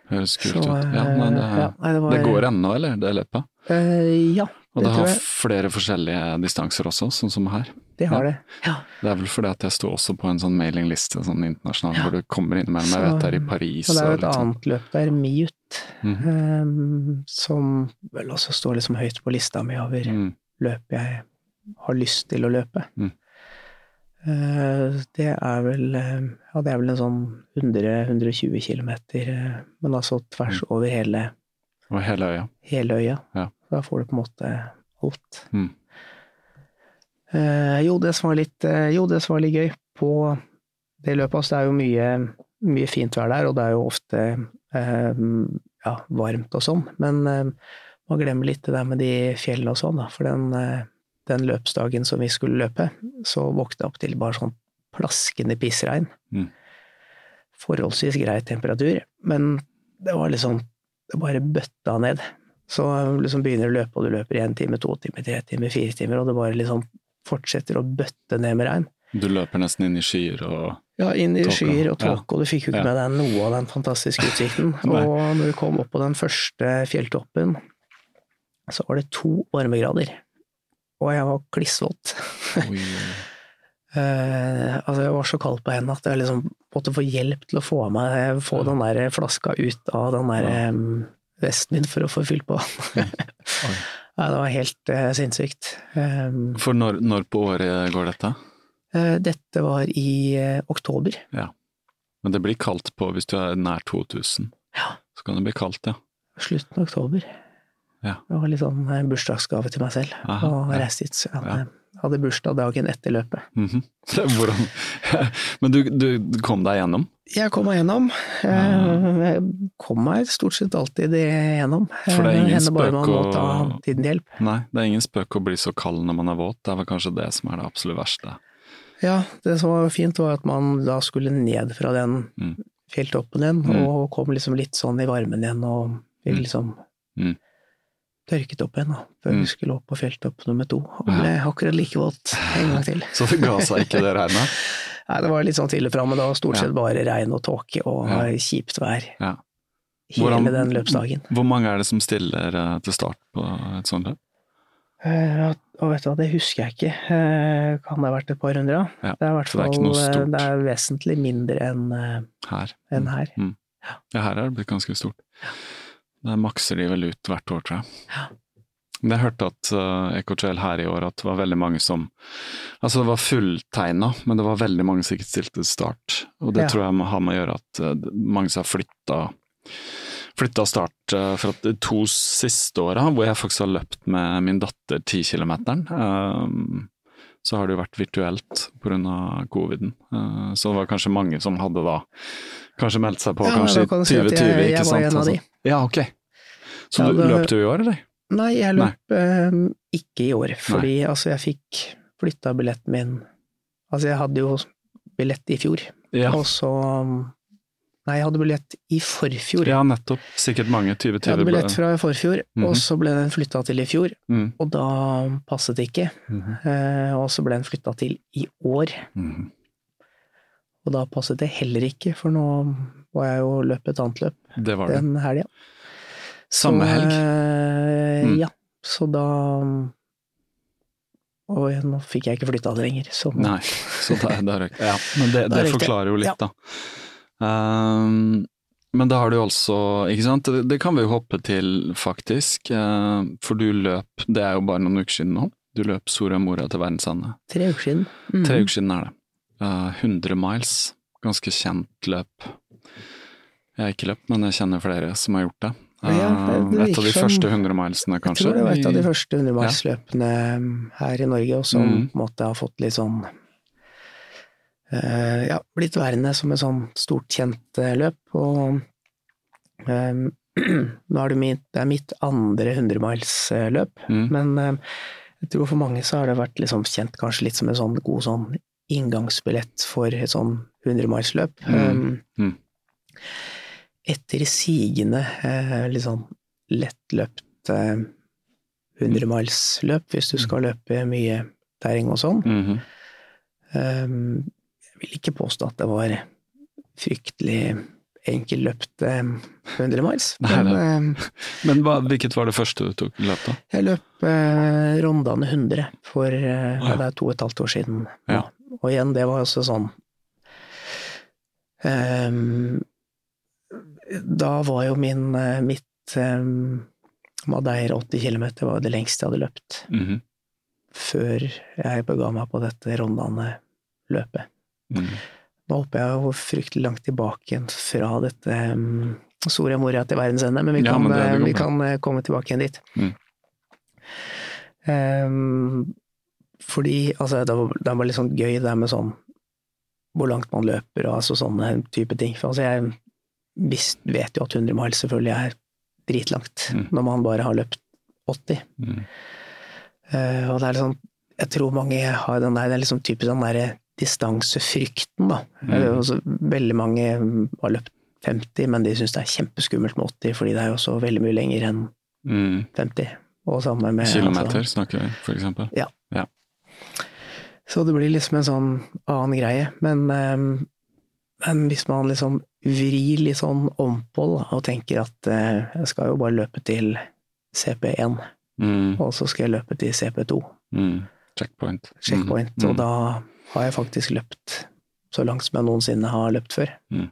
Høres kult Så, ut. Ja, nei, det, eh, ja, nei, det var- det går ennå, eller? Det løpet? Uh, ja, Og det det har flere forskjellige distanser også, sånn som her. Det har ja. det. Ja. Det er vel fordi at jeg sto også på en sånn mailingliste sånn internasjonal, Ja. hvor du kommer innimellom. Jeg vet det er i Paris Og det er jo et sånn. annet løp der, Miut, mm. um, som vel også står liksom høyt på lista mi over Mm. løp jeg har lyst til å løpe. Mm. Eh, Det er vel eh, Ja, det er vel en sånn 100-120 kilometer, eh, men altså tvers over hele, Og hele øya. hele øya. Ja. Da får du på en måte alt. Mm. Eh, jo, det som var litt, jo, det som var litt gøy på det løpet, altså det er jo mye, mye fint vær der, og det er jo ofte eh, ja, varmt og sånn, men eh, man glemmer litt det der med de fjellene og sånn, da, for den, den løpsdagen som vi skulle løpe, så våkna jeg opp til bare sånn plaskende pissregn. Mm. Forholdsvis grei temperatur, men det var liksom, det bare bøtta ned. Så liksom begynner du å løpe, og du løper én time, to timer, tre timer, fire timer, og det bare liksom fortsetter å bøtte ned med regn. Du løper nesten inn i skyer og Ja, inn i tåka. skyer og ja. og du fikk jo ikke Ja. med deg noe av den fantastiske utsikten. Og når du kom opp på den første fjelltoppen, så var det to varmegrader. Og jeg var klissvåt. Eh, altså, jeg var så kald på hendene at jeg liksom måtte få hjelp til å få meg få den der flaska ut av den der Ja. um, vesten min for å få fylt på. Nei, det var helt uh, sinnssykt. Um, For når, når på året går dette? Uh, dette var i eh, oktober. Men det blir kaldt på hvis du er nær 2000. Ja. Så kan det bli kaldt, ja. Slutten av oktober. Ja. Det var litt sånn eh, bursdagsgave til meg selv. Aha, og ja. reiste hit. Så jeg hadde, bursdag dagen etter løpet. Mm -hmm. Hvordan Men du, du, kom deg gjennom? Jeg kom meg gjennom. Ah. Eh, Jeg kom meg stort sett alltid gjennom. For det er ingen spøk å-. Nei, det er ingen spøk å bli så kald når man er våt. Det er vel kanskje det som er det absolutt verste. Ja, det som var fint var at man da skulle ned fra den Mm. fjelltoppen igjen, Mm. og kom liksom litt sånn i varmen igjen, og Mm. liksom Mm. Tørket opp igjen da, før Mm. vi skulle opp på fjelltopp nummer to, og ble akkurat like våt en gang til. Så det ga seg ikke det regnet? Nei, det var litt sånn tidlig framme da, stort sett bare regn og tåke og Ja. kjipt vær Ja. hele den løpsdagen. Hvor mange er det som stiller eh, til start på et sånt løp? Uh, og vet du hva, det husker jeg ikke. Uh, kan det ha vært et par hundre? Ja, Det er i hvert fall det er eh, det er vesentlig mindre enn uh, Her? enn her. Mm. Ja, her er det blitt ganske stort. Der makser de vel ut hvert år, tror jeg. Ja. Men jeg hørte at uh, EcoTrail her i år, at det var veldig mange som Altså, det var fulltegna, men det var veldig mange som ikke stilte start. Og det Ja. tror jeg må ha med å gjøre at uh, mange som har flytta flytta start uh, for at de to siste åra, hvor jeg faktisk har løpt med min datter 10-kilometeren, um, så har det jo vært virtuelt pga. coviden. Uh, så det var kanskje mange som hadde da kanskje meldt seg på Ja, kanskje i du si jeg- jeg ikke var sant? en av de. Ja, ok. Så Ja, du, løp du i år, eller? Nei, jeg løp eh, ikke i år, fordi altså jeg fikk flytta billetten min Altså jeg hadde jo billett i fjor, Ja, og så Nei, jeg hadde billett i forfjor. ja nettopp. Sikkert mange. 2020. Jeg hadde billett fra i forfjor, -hmm. og så ble den flytta til i fjor, Mm. og da passet det ikke. Mhm. Eh, og så ble den flytta til i år, -hmm. og da passet det heller ikke, for nå var jeg jo løp et annet løp Det var det. den helga. Samme helg? Eh, Mm. Ja, så da Og nå fikk jeg ikke flytta det lenger, så Nei, så der, der røk Ja, men det, Da det forklarer jo litt, Ja. da. Um, men da har du altså, ikke sant, det, det kan vi jo hoppe til faktisk, Uh, for du løp, det er jo bare noen uker siden nå, du løp Soria Moria til verdens ende. tre uker siden. Mm. Tre uker siden er det. Uh, 100 miles, ganske kjent løp. Jeg har ikke løpt, men jeg kjenner flere som har gjort det. Ja, det Eh, et av de som- første 100 milesene, Jeg tror det var et av de første hundremilsløpene her i Norge, og som Mm. på en måte har fått litt sånn eh, Ja, blitt værende som et sånn stort, kjent eh, løp. Og um, nå er det mitt, det er mitt andre hundremilsløp, Mm. men jeg tror for mange så har det vært liksom kjent kanskje litt som en sånn god sånn inngangsbillett for et sånn hundremilsløp. Mm. Mm. Etter sigende eh, litt sånn lettløpt eh, hundremilsløp, hvis du skal løpe mye terreng og sånn. Mhm. Um, jeg vil ikke påstå at det var fryktelig enkelløpt løpt 100 miles, men um, Men hva, hvilket var det første du tok løp, da? jeg løp eh, Rondane 100 for uh, Ja. ja, det er to og et halvt år siden. Ja. Og igjen, det var også sånn um, Da var jo min, uh, mitt um, Madeira 80 km var det lengste jeg hadde løpt Mhm. før jeg bega meg på dette Rondane løpet. Mm. Nå hopper jeg jo fryktelig langt tilbake igjen fra dette um, Soria Moria til verdens ende, men vi Ja, kan, men det- det eh, vi kan eh, komme tilbake igjen dit. Mm. Um, fordi altså, det, var, det var litt sånn gøy det med sånn hvor langt man løper og altså sånne type ting. For altså, jeg vet jo at 100 mile selvfølgelig er dritlangt Mm. når man bare har løpt 80. Mm. Uh, og det er liksom Jeg tror mange har den der, det er liksom typisk den derre distansefrykten, da. Mm. Eh, altså, veldig mange har løpt 50, men de syns det er kjempeskummelt med 80, fordi det er jo også veldig mye lenger enn Mm. 50. Og samme med Kilometer altså, snakker vi, for eksempel. Så det blir liksom en sånn annen greie. Men, eh, men hvis man liksom vrir litt sånn ompå da, og tenker at eh, jeg skal jo bare løpe til CP1, Mm. og så skal jeg løpe til CP2, Mm. Checkpoint. checkpoint, Mm. og da har jeg faktisk løpt så langt som jeg noensinne har løpt før. Mm.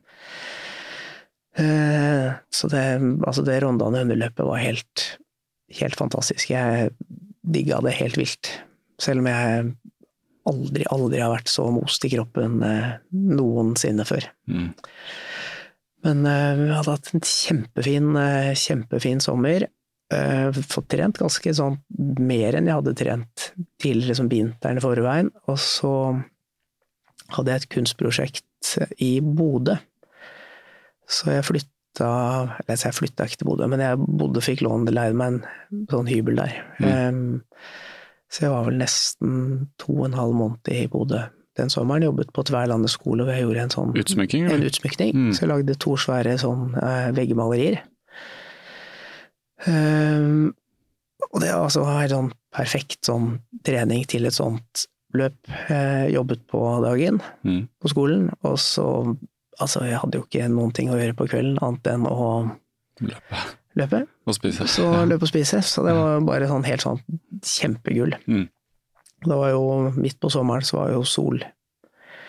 Eh, Så det, altså det Rondane underløpet var helt, helt fantastisk. Jeg digga det helt vilt. Selv om jeg aldri, aldri har vært så most i kroppen eh, noensinne før. Mm. Men eh, vi hadde hatt en kjempefin, eh, kjempefin sommer. Eh, Fått trent ganske sånn mer enn jeg hadde trent tidligere som vinteren i forveien. Og så hadde jeg et kunstprosjekt i Bodø. Så jeg flytta Eller jeg flytta ikke til Bodø, men jeg bodde fikk låne leide meg en sånn hybel der. Eh, så jeg var vel nesten to og en halv måned i Bodø den sommeren. Jobbet på Tverlandet skole, hvor jeg gjorde en sånn utsmykning. en utsmykning. Mm. Så jeg lagde to svære sånn uh, veggmalerier. Um, og det altså, var en sånn perfekt sånn trening til et sånt løp. Jeg jobbet på dagen Mm. på skolen, og så Altså, jeg hadde jo ikke noen ting å gjøre på kvelden annet enn å Løpe løpe. og spise. Så løpe og spise. Så det var bare sånn helt sånn kjempegull. Mm. Det var jo midt på sommeren, så var jo sol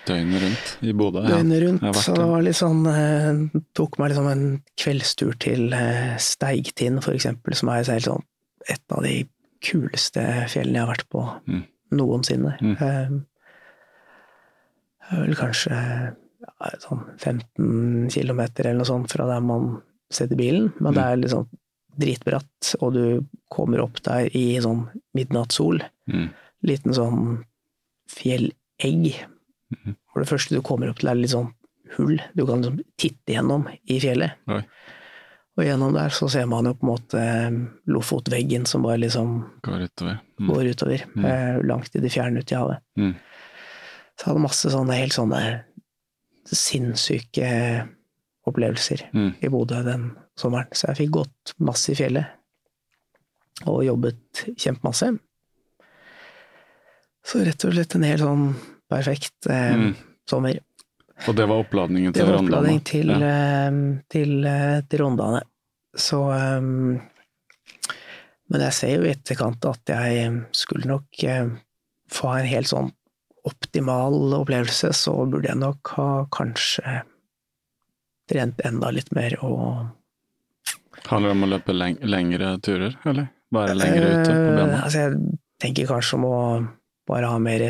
Døgnet rundt i Bodø. Ja. døgnet rundt. har så det var litt sånn eh, Tok meg liksom en kveldstur til eh, Steigtind, for eksempel, som er helt sånn et av de kuleste fjellene jeg har vært på Mm. noensinne. Mm. Eh, vel kanskje ja, sånn 15 kilometer eller noe sånt fra der man setter bilen, men det er er liksom dritbratt, og du kommer opp der i sånn midnattssol. Mm. Liten sånn fjellegg. Mm. For det første du kommer opp til, er litt sånn hull du kan liksom titte gjennom i fjellet. Oi. Og gjennom der så ser man jo på en måte eh, Lofotveggen som bare liksom Går utover. Mm. går utover, Mm. eh, langt i det fjerne ute i havet. Mm. Så jeg hadde masse sånne helt sånne sinnssyke opplevelser Mm. i Bodø den sommeren. Så jeg fikk gått masse i fjellet. Og jobbet kjempemasse. Så rett og slett en helt sånn perfekt eh, Mm. sommer. Og det var oppladningen Det var oppladning til, Ja. eh, til, eh, til Rondane. Så um, Men jeg ser jo i etterkant at jeg skulle nok eh, få en helt sånn optimal opplevelse, så burde jeg nok ha kanskje trent enda litt mer og Handler det om å løpe leng lengre turer, eller? Være lenger ute på bena? Uh, Altså, jeg tenker kanskje om å bare ha mer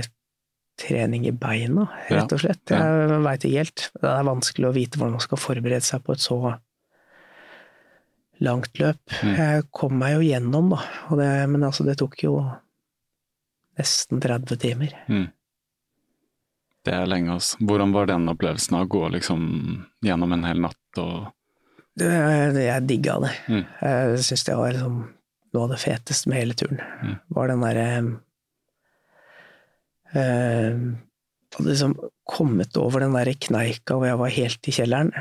trening i beina, rett og slett. ja. Jeg veit ikke helt. Det er vanskelig å vite hvordan man skal forberede seg på et så langt løp. Mm. Jeg kom meg jo gjennom, da, det, men altså, det tok jo nesten 30 timer. Mm. Det er lenge, altså. Hvordan var den opplevelsen av å gå liksom gjennom en hel natt og Det, jeg digga det. Mm. Jeg syns det var liksom noe av det feteste med hele turen. Mm. Var den derre eh, Hadde liksom kommet over den derre kneika hvor jeg var helt i kjelleren,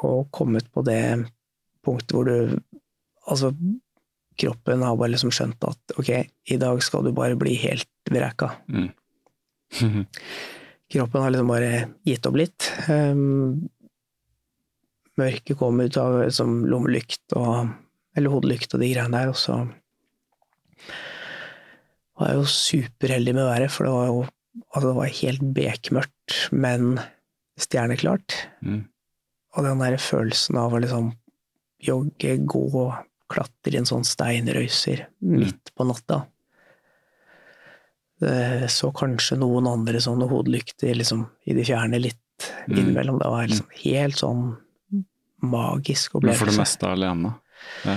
og kommet på det punktet hvor du Altså, kroppen har bare liksom skjønt at ok, i dag skal du bare bli helt vreka. mm. Kroppen har liksom bare gitt opp litt. Um, mørket kom ut av som lommelykt og Eller hodelykt og de greiene der, og så var jeg jo superheldig med været, for det var jo altså det var helt bekmørkt, men stjerneklart. Mm. Og den der følelsen av å liksom jogge, gå, klatre i en sånn steinrøyser midt på natta. det så kanskje noen andre sånne hodelykter liksom i det fjerne litt Mm. innimellom. Det var liksom helt sånn magisk Men for det meste alene. Ja.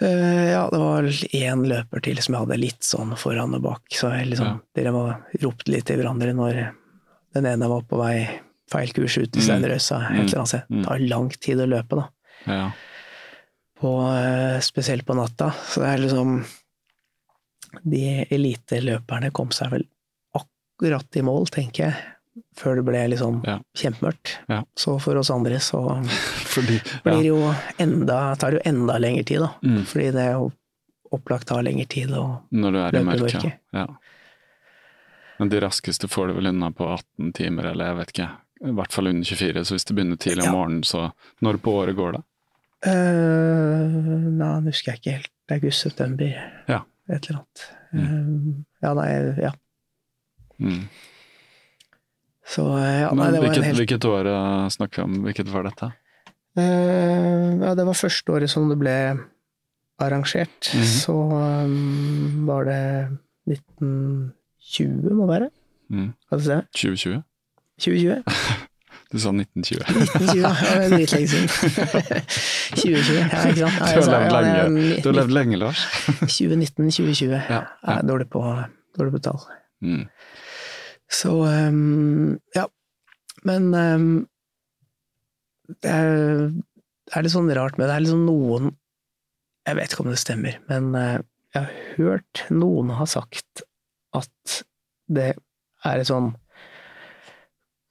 Eh, ja, det var én løper til som jeg hadde litt sånn foran og bak, så jeg liksom, Ja. dere var, ropte litt til hverandre når den ene var på vei feil kurs ut i Mm. Steinrøysa, et eller. Mm. Det tar lang tid å løpe, da. ja. På, eh, spesielt på natta. Så det er liksom De eliteløperne kom seg vel akkurat i mål, tenker jeg, før det ble liksom Ja. kjempemørkt. Ja. Så for oss andre så Fordi blir det jo enda, tar det jo enda lengre tid, da. Mm. Fordi det er jo opplagt tar lengre tid å Når du er i løpe i mørket. Ja. Men de raskeste får du vel unna på 18 timer, eller jeg vet ikke. I hvert fall under 24, så hvis det begynner tidlig om morgenen, så Når på året går det? Uh, Nei, nå husker jeg ikke helt. August-september, Ja. et eller annet. Eh, ja, nei, ja. Mm. Så eh, ja, nei, Men hvilket, helt hvilket år uh, snakker vi om? Hvilket var dette? Uh, ja, det var første året som det ble arrangert. Mhm. Så um, var det 1920, må det være? Mm. Skal du se. 2020? 2020? Du sa 1920. 1920, ja. ja. Det er dritlenge siden. 2020, ja, ikke sant. Ja, Du har levd ja, det lenge, du har levd lenge Lars. 2019-2020. Ja, Jeg er dårlig på, dårlig på tall. Mm. Så um, ja. Men um, det, er, det er litt sånn rart med det. Det er liksom noen Jeg vet ikke om det stemmer, men uh, jeg har hørt noen ha sagt at det er et sånn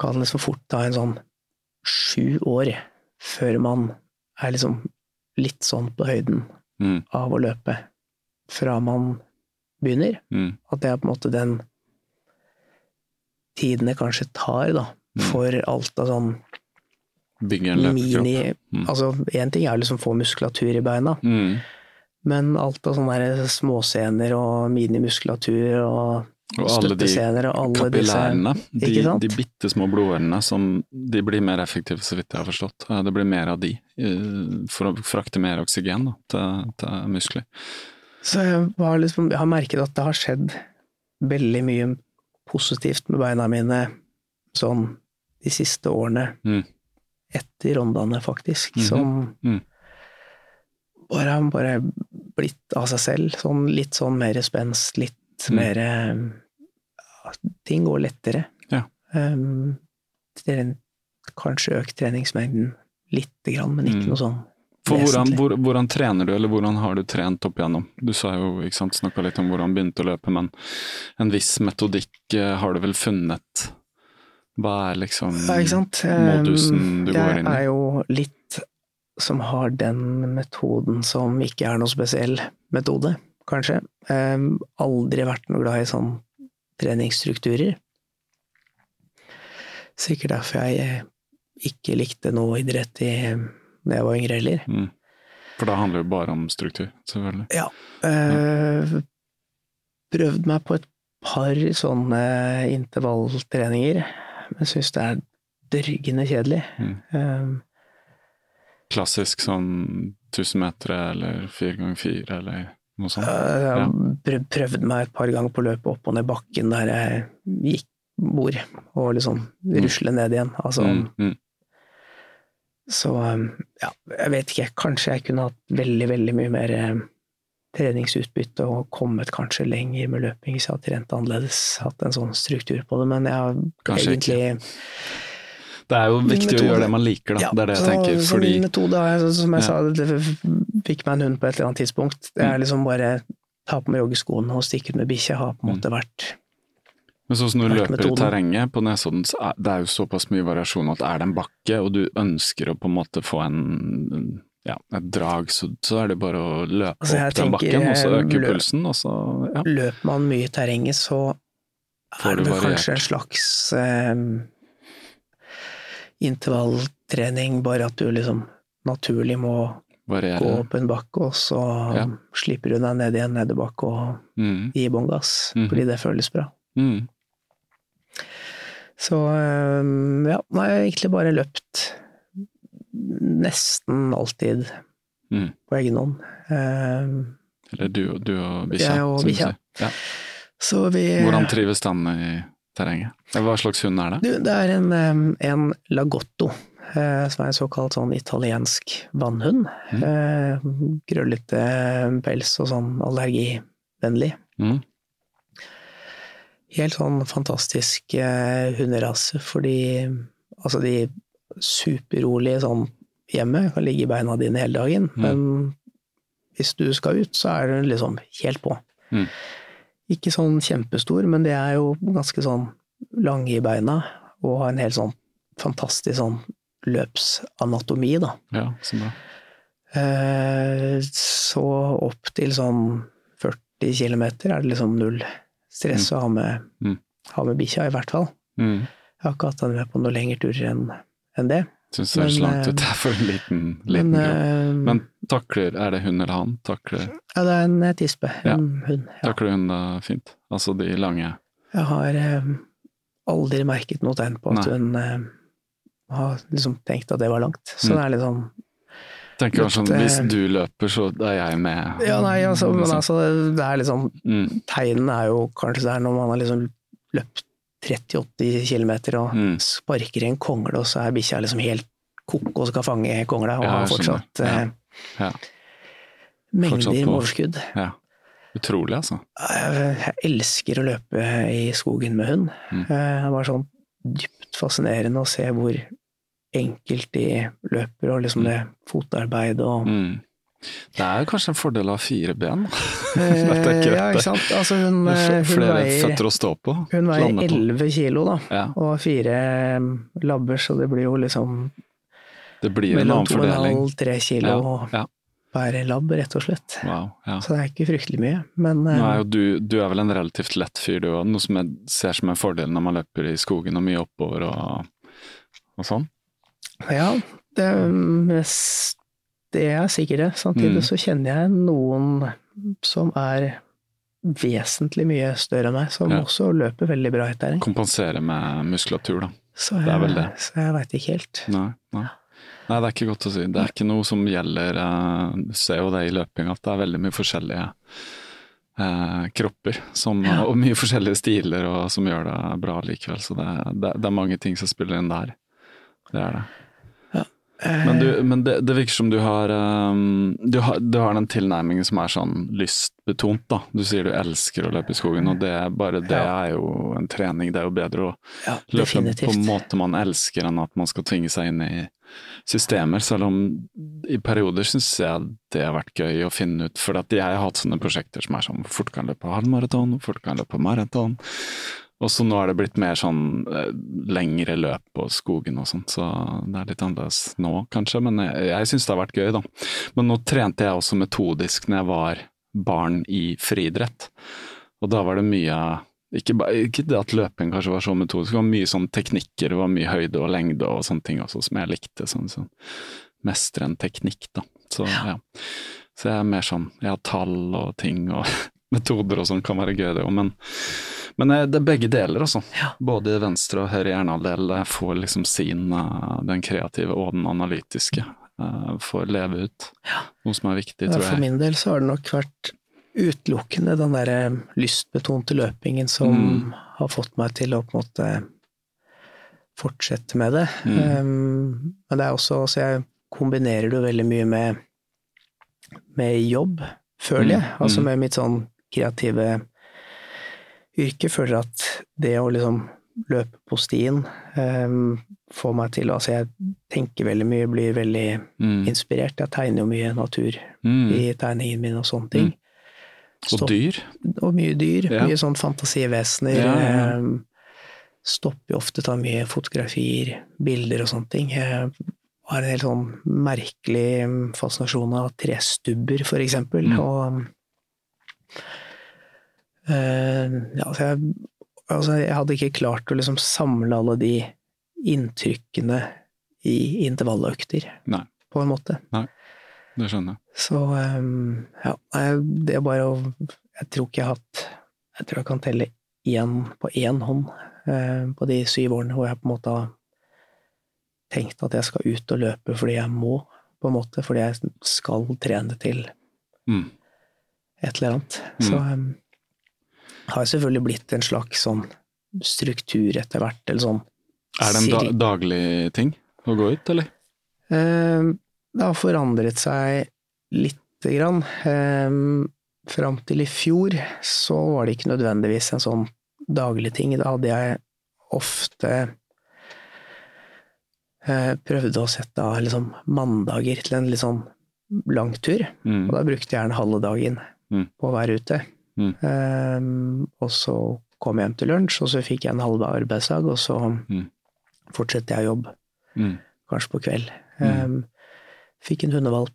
Kan så fort ta en sånn sju år før man er liksom litt sånn på høyden Mm. av å løpe fra man begynner. Mm. At det er på en måte den tiden det kanskje tar, da, Mm. for alt av sånn Bygge en løpekropp. Mm. Altså, én ting er liksom få muskulatur i beina, Mm. men alt av sånne småsener og minimuskulatur og Og alle de og kapillærene, de, de bitte små blodårene, som de blir mer effektive, så vidt jeg har forstått. Eh, Det blir mer av de, eh, for å frakte mer oksygen da, til, til muskler. Så jeg, liksom, jeg har merket at det har skjedd veldig mye positivt med beina mine sånn de siste årene. Mm. Etter rondane, faktisk. Mhm. Som Mm. bare har blitt av seg selv. Sånn litt sånn mer spenst, litt Mm. mer ja, Ting går lettere. Ja. Um, kanskje økt treningsmengden lite grann, men ikke Mm. noe sånn For hvordan, hvor, hvordan trener du, eller hvordan har du trent opp igjennom? Du sa jo, ikke sant, snakka litt om hvordan du begynte å løpe, men en viss metodikk eh, har du vel funnet? Hva er liksom Ja, modusen du Um, går inn i? Jeg er jo litt som har den metoden som ikke er noe spesiell metode, kanskje. Um, aldri vært noe glad i sånn treningsstrukturer. Sikkert derfor jeg ikke likte noe idrett i, da jeg var yngre heller. Mm. For da handler det jo bare om struktur, selvfølgelig. Ja. Eh, prøvd meg på et par sånne intervalltreninger, men syns det er dryggende kjedelig. Mm. Um, Klassisk sånn 1000 meter eller fire ganger fire eller noe sånt. Eh, Jeg Ja. har prøvd meg et par ganger på løpet opp og ned bakken der jeg gikk bord, og liksom rusle ned igjen. Altså, Mm, mm, Så um, ja, jeg vet ikke, kanskje jeg kunne hatt veldig, veldig mye mer eh, treningsutbytte og kommet kanskje lenger med løping hvis jeg hadde trent annerledes, hatt en sånn struktur på det, men jeg har Kanskje egentlig Det er jo viktig viktig å gjøre det man liker, da. Ja, det er det jeg så, tenker. så Fordi metode er, som jeg Ja. sa, det fikk meg en hund på et eller annet tidspunkt. Det er Mm. liksom bare ta på meg joggeskoene og stikke ut med bikkja, har på en Mm. måte vært Men sånn som når du løper i terrenget på Nesodden, så er det er jo såpass mye variasjon at er det en bakke, og du ønsker å på en måte få en ja, et drag, så, så er det bare å løpe Altså, opp den bakken, og så øke øker pulsen, og så ja. Løper man mye i terrenget, så er det variert. kanskje en slags eh, intervalltrening, bare at du liksom naturlig må gå opp en bakke, og så Ja. slipper du deg ned i en nedoverbakke og Mm, gi bånn gass, mm. fordi det føles bra. mm, Så ja, ja, nei, jeg har egentlig bare løpt nesten alltid mm. på egen hånd. Eh, Eller du, du og bikkja. Jeg og bikkja. Ja. Så vi Hvordan trives den i terrenget? Hva slags hund er det? Du, det er en, en lagotto, eh, som er en såkalt sånn italiensk vannhund. Mm. Eh, Krøllete pels og sånn allergivennlig. Mm. Helt sånn fantastisk eh, hunderase, fordi altså de superrolige sånn hjemme, kan ligge i beina dine hele dagen, Mm. men hvis du skal ut, så er den liksom helt på. Mm. Ikke sånn kjempestor, men det er jo ganske sånn lange i beina, og har en helt sånn fantastisk sånn løpsanatomi, da. Ja, så bra. Eh, Så opp til sånn 40 km er det liksom null stress å ha med, Mm. med bikkja, i hvert fall. Mm. Jeg har ikke hatt henne med på noen lengre turer enn en det. Syns det høres langt ut. der er for en liten, liten men, eh, Men takler Er det hun eller han? Takler, ja, det er en tispe. tispe. Ja. Hund. Ja. takler hun det fint? Altså de lange Jeg har eh, aldri merket noe tegn på at Nei. hun eh, har liksom tenkt at det var langt. Så Mm. det er litt sånn Tenker kanskje sånn, hvis du løper, så er jeg med. Ja, nei, altså, men Liksom. altså, det er liksom Mm, Tegnene er jo kanskje der når man har liksom løpt 30-80 km og Mm. sparker i en kongle, og så er bikkja liksom helt koko og skal fange kongla, og Ja, har fortsatt ja. Ja. mengder Fortsatt med overskudd. ja. Utrolig, altså. Jeg elsker å løpe i skogen med hund. Mm. Eh, Det bare sånn dypt fascinerende å se hvor enkelt i løper, og liksom det fotarbeidet og Mm. Det er kanskje en fordel av fire ben. Eh, ikke, Ja, ikke sant. Altså, hun, eh, hun Flere veier føtter å stå på. Hun veier elleve 11 kilo, da, Ja, og fire eh, labber, så det blir jo liksom det blir mellom mellom og en 2,5-3 kilo Ja, ja. per labb, rett og slett. Wow, ja. Så det er ikke fryktelig mye, men Nei, er du, du er vel en relativt lett fyr du òg, noe som jeg ser som en fordel når man løper i skogen og mye oppover og, og sånn. Ja, det, det er sikkert det. Samtidig Mm. så kjenner jeg noen som er vesentlig mye større enn meg, som Ja. også løper veldig bra i terreng. Kompensere med muskulatur, da. Så det er vel jeg, det. så jeg veit ikke helt. Nei, nei. nei, det er ikke godt å si. Det er ikke noe som gjelder eh, Du ser jo det i løping, at det er veldig mye forskjellige eh, kropper som, Ja. og mye forskjellige stiler og, som gjør det bra likevel. Så det, det, det er mange ting som spiller inn der. Det er det. Men, du, men det, det virker som du har, um, du har Du har den tilnærmingen som er sånn lystbetont, da. Du sier du elsker å løpe i skogen, og det bare det Ja. er jo en trening. Det er jo bedre å ja, løpe på en måte man elsker, enn at man skal tvinge seg inn i systemer. Selv om i perioder syns jeg det har vært gøy å finne ut, for jeg har hatt sånne prosjekter som er sånn fort kan løpe halvmaraton, fort kan løpe maraton. Og så nå er det blitt mer sånn eh, lengre løp på skogen og sånn, så det er litt annerledes nå kanskje, men jeg, jeg syns det har vært gøy, da. Men nå trente jeg også metodisk når jeg var barn i friidrett, og da var det mye ikke, ikke det at løping kanskje var så metodisk, det var mye sånn teknikker, det var mye høyde og lengde og sånne ting også som jeg likte. Sånn, sånn mestre en teknikk, da. Så ja. Så jeg er mer sånn, jeg har tall og ting og metoder og sånn kan være gøy det òg, men, men eh, det er begge deler, altså. Ja. Både venstre og høyre hjernehalvdel eh, får liksom sin, eh, den kreative og den analytiske, eh, får leve ut. Noe som er viktig, tror jeg. for min del så har det nok vært utelukkende den derre lystbetonte løpingen som Mm. har fått meg til å på en måte fortsette med det. Mm. Um, men det er også altså jeg kombinerer det jo veldig mye med, med jobb, føler jeg. Mm, Altså mm. med mitt sånn kreative yrke. Føler at det å liksom løpe på stien um, får meg til Altså jeg tenker veldig mye, blir veldig Mm. inspirert. Jeg tegner jo mye natur Mm. i tegningen min og sånne ting. Og Stopp- dyr. Og mye dyr. Ja. Mye sånn fantasivesener. Ja, ja. eh, Stopper jo ofte, tar mye fotografier, bilder og sånne ting. Jeg har en helt sånn merkelig fascinasjon av trestubber, for eksempel. Mm. Og ja, altså jeg, altså jeg hadde ikke klart å liksom samle alle de inntrykkene i intervalløkter, Nei. på en måte. Det skjønner jeg. Så um, ja, det er bare å Jeg tror ikke jeg har hatt Jeg tror jeg kan telle én på én hånd eh, på de syv årene hvor jeg på en måte har tenkt at jeg skal ut og løpe fordi jeg må, på en måte, fordi jeg skal trene til Mm. et eller annet. Så um, har selvfølgelig blitt en slags sånn struktur etter hvert, eller sånn. Er det en da daglig ting å gå ut, eller? Eh, Det har forandret seg lite grann. Eh, Fram til i fjor så var det ikke nødvendigvis en sånn daglig ting. Da hadde jeg ofte eh, prøvd å sette av liksom mandager til en litt sånn langtur. Mm. Og da brukte jeg gjerne halve dagen Mm. på å være ute. Mm. Eh, og så kom jeg hjem til lunsj, og så fikk jeg en halv arbeidsdag, og så Mm. fortsatte jeg jobb Mm. kanskje på kveld. Mm. Eh, fikk en hundevalp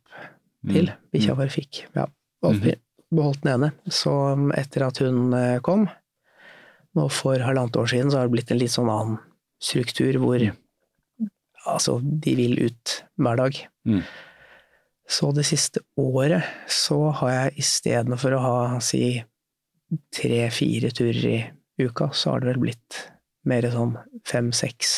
til. Mm. Bikkja vår fikk. Ja, Mhm. beholdt den ene. Så um, etter at hun eh, kom, nå for halvannet år siden, så har det blitt en litt sånn annen struktur hvor altså, de vil ut hver dag. Så det siste året så har jeg istedenfor å ha si tre-fire turer i uka, så har det vel blitt mer sånn fem-seks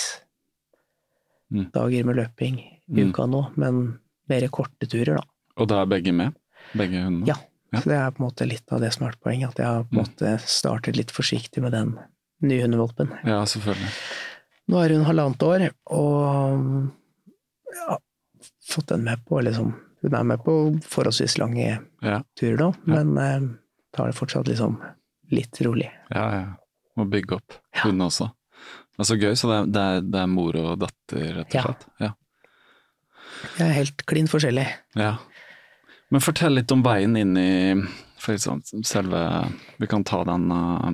Mm. dager med løping i Mm. uka nå, men mer korte turer, da. Og da er begge med? Begge hundene? Ja. Ja. Så det er på en måte litt av det som har vært poenget, at jeg har på en Mm. måte startet litt forsiktig med den nye hundevalpen. Ja, selvfølgelig. Nå er hun halvannet år, og ja, fått den med på liksom Hun er med på forholdsvis lange Ja, turer nå, men eh, tar det fortsatt liksom litt rolig. ja. ja. Må bygge opp Ja. hun også. Det er så gøy, så det er, det er, det er mor og datter, rett og slett? Ja. Jeg er helt klin forskjellig. ja. Men fortell litt om veien inn i for eksempel, selve Vi kan ta den uh,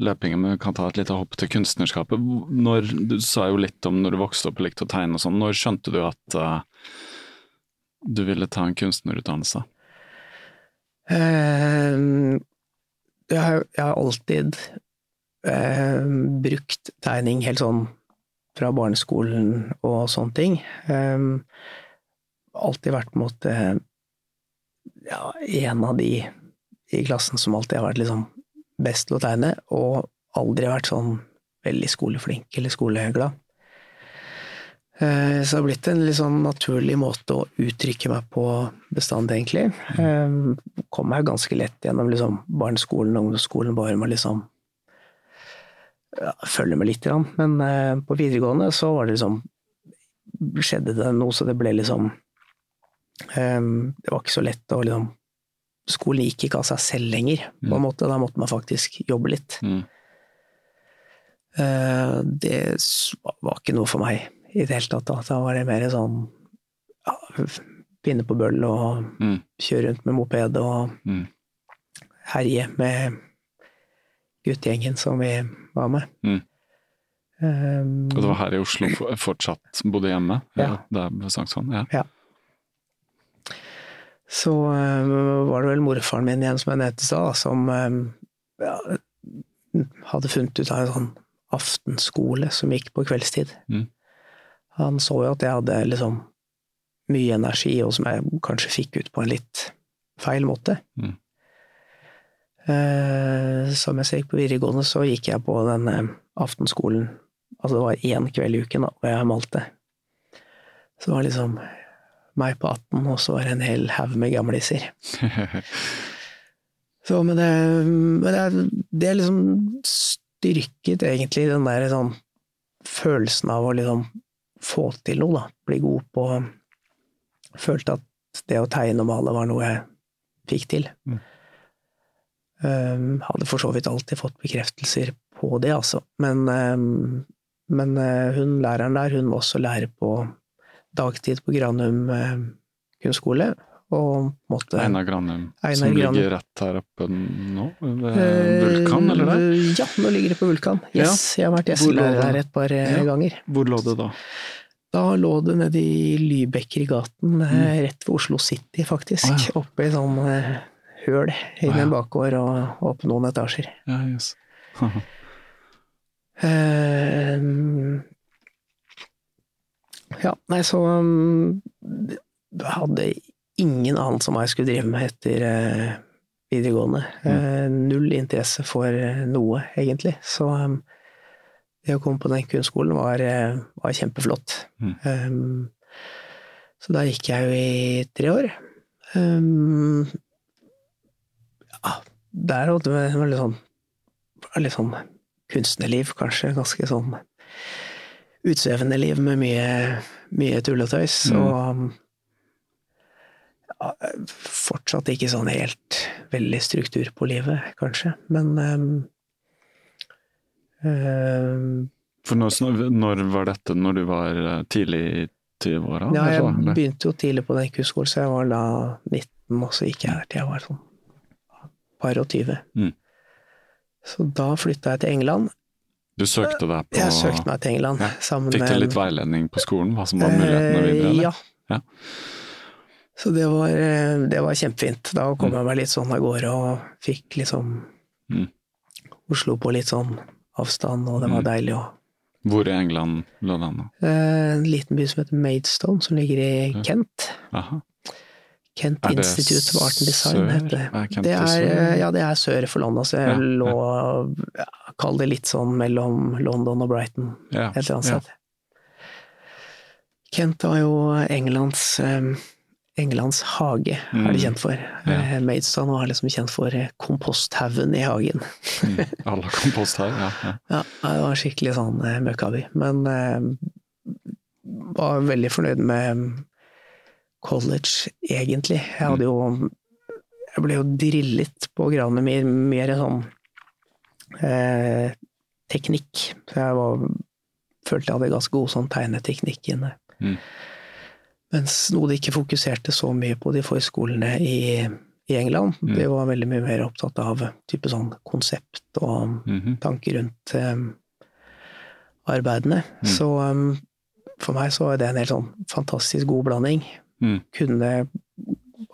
løpingen, men vi kan ta et lite hopp til kunstnerskapet. Når, du sa jo litt om når du vokste opp og likte å tegne og sånn. Når skjønte du at uh, du ville ta en kunstnerutdannelse? Uh, jeg, har, jeg har alltid uh, brukt tegning helt sånn fra barneskolen og sånne ting. Um, alltid vært en måte ja, en av de i klassen som alltid har vært liksom best til å tegne, og aldri vært sånn veldig skoleflink eller skoleglad. Eh, Så det har blitt en litt sånn naturlig måte å uttrykke meg på bestandig, egentlig. Eh, Kom meg ganske lett gjennom liksom barneskolen og ungdomsskolen, bare med liksom ja, følge med lite grann. Men eh, på videregående så var det liksom skjedde det noe, så det ble liksom Det var ikke så lett å liksom Skolen gikk ikke av seg selv lenger, på en måte. Da måtte man faktisk jobbe litt. Mm. Det var ikke noe for meg i det hele tatt. Da, da var det mer sånn ja, pinne på bøll og Mm. kjøre rundt med moped og Mm. herje med guttegjengen som vi var med. Mm. Um, Og det var her i Oslo for- fortsatt bodde hjemme? Ja. Der ved Sankthansson? Ja. ja. Så eh, var det vel morfaren min igjen, som jeg nevnte i stad, som eh, ja, hadde funnet ut av en sånn aftenskole som gikk på kveldstid. Mm. Han så jo at jeg hadde liksom mye energi, og som jeg kanskje fikk ut på en litt feil måte. Mm. Eh, som jeg gikk på videregående, så gikk jeg på den eh, aftenskolen. Altså det var én kveld i uken da, og jeg malte. Så det var liksom meg på 18, og så var det en hel haug med gamliser. Så, men det, men det, det liksom styrket egentlig den der sånn følelsen av å liksom få til noe, da. Bli god på Følte at det å tegne og male var noe jeg fikk til. Mm. Um, hadde for så vidt alltid fått bekreftelser på det, altså. Men, um, men uh, hun læreren der, hun var også lærer på dagtid på Granum uh, kunstskole. Og måtte Einar Granum, Einar som Granum. ligger rett her oppe nå? Ved Vulkan, eller der? Eh, Ja, nå ligger det på Vulkan. Yes, jeg har vært gjestelærer det? et par eh, Ja. ganger. Hvor lå det da? Da lå det nede i Lybekker-gaten, eh, rett ved Oslo City, faktisk. Ah, ja. Oppe i sånn eh, høl i ah, ja. en bakgård og opp noen etasjer. Ja, yes. uh, ja, nei, så um, hadde ingen annen som jeg skulle drive med etter eh, videregående. Eh, null interesse for eh, noe, egentlig. Så um, det å komme på den kunstskolen var, var kjempeflott. Mm. Um, så da gikk jeg jo i tre år. Um, ja, der holdt det veldig sånn litt sånn kunstnerliv, kanskje. Ganske sånn utsvevende liv med mye, mye tull og tøys. Mm. Og fortsatt ikke sånn helt veldig struktur på livet, kanskje. Men um, um, For når, når var dette? Når du var eh, tidlig i 20-åra? Ja, jeg eller? begynte jo tidlig på den kunstskolen, så jeg var da 19, og så gikk jeg her til jeg var sånn par og 20. Mm. Så da flytta jeg til England. Du søkte deg på Jeg søkte meg til England Ja. Fikk du litt veiledning på skolen, hva som var mulighetene videre? Eh, Eller? Ja. Ja. Så det var, eh, det var kjempefint. Da kom Mm. jeg meg litt sånn av gårde og fikk liksom Mm. Oslo på litt sånn avstand, og det var Mm. deilig. Og, Hvor i England lå den? da? eh, en liten by som heter Maidstone, som ligger i. Kent. Aha. Kent Institute of Art and Design heter det. Er Det er, eh, ja, det er sør for London, så jeg Ja, lå ja, Kall det litt sånn mellom London og Brighton, Ja. et eller annet sted. Kent var jo Englands Englands hage, er Mm. det kjent for. Ja. Eh, Maidstone var liksom kjent for eh, komposthaugen i hagen. Mm. Alle komposthaug, ja. ja. Ja, det var skikkelig sånn eh, møkkaby. Men eh, var veldig fornøyd med college, egentlig. Jeg hadde jo Jeg ble jo drillet på gradene mer, mer sånn eh, teknikk. Så jeg var, følte jeg hadde ganske god sånn tegneteknikk inne. Mm. Mens noe de ikke fokuserte så mye på de forskolene i, i England. Mm. De var veldig mye mer opptatt av type sånn konsept og Mhm. tanker rundt um, arbeidene. Mm. Så um, for meg så var det en helt sånn fantastisk god blanding. Mm. Kunne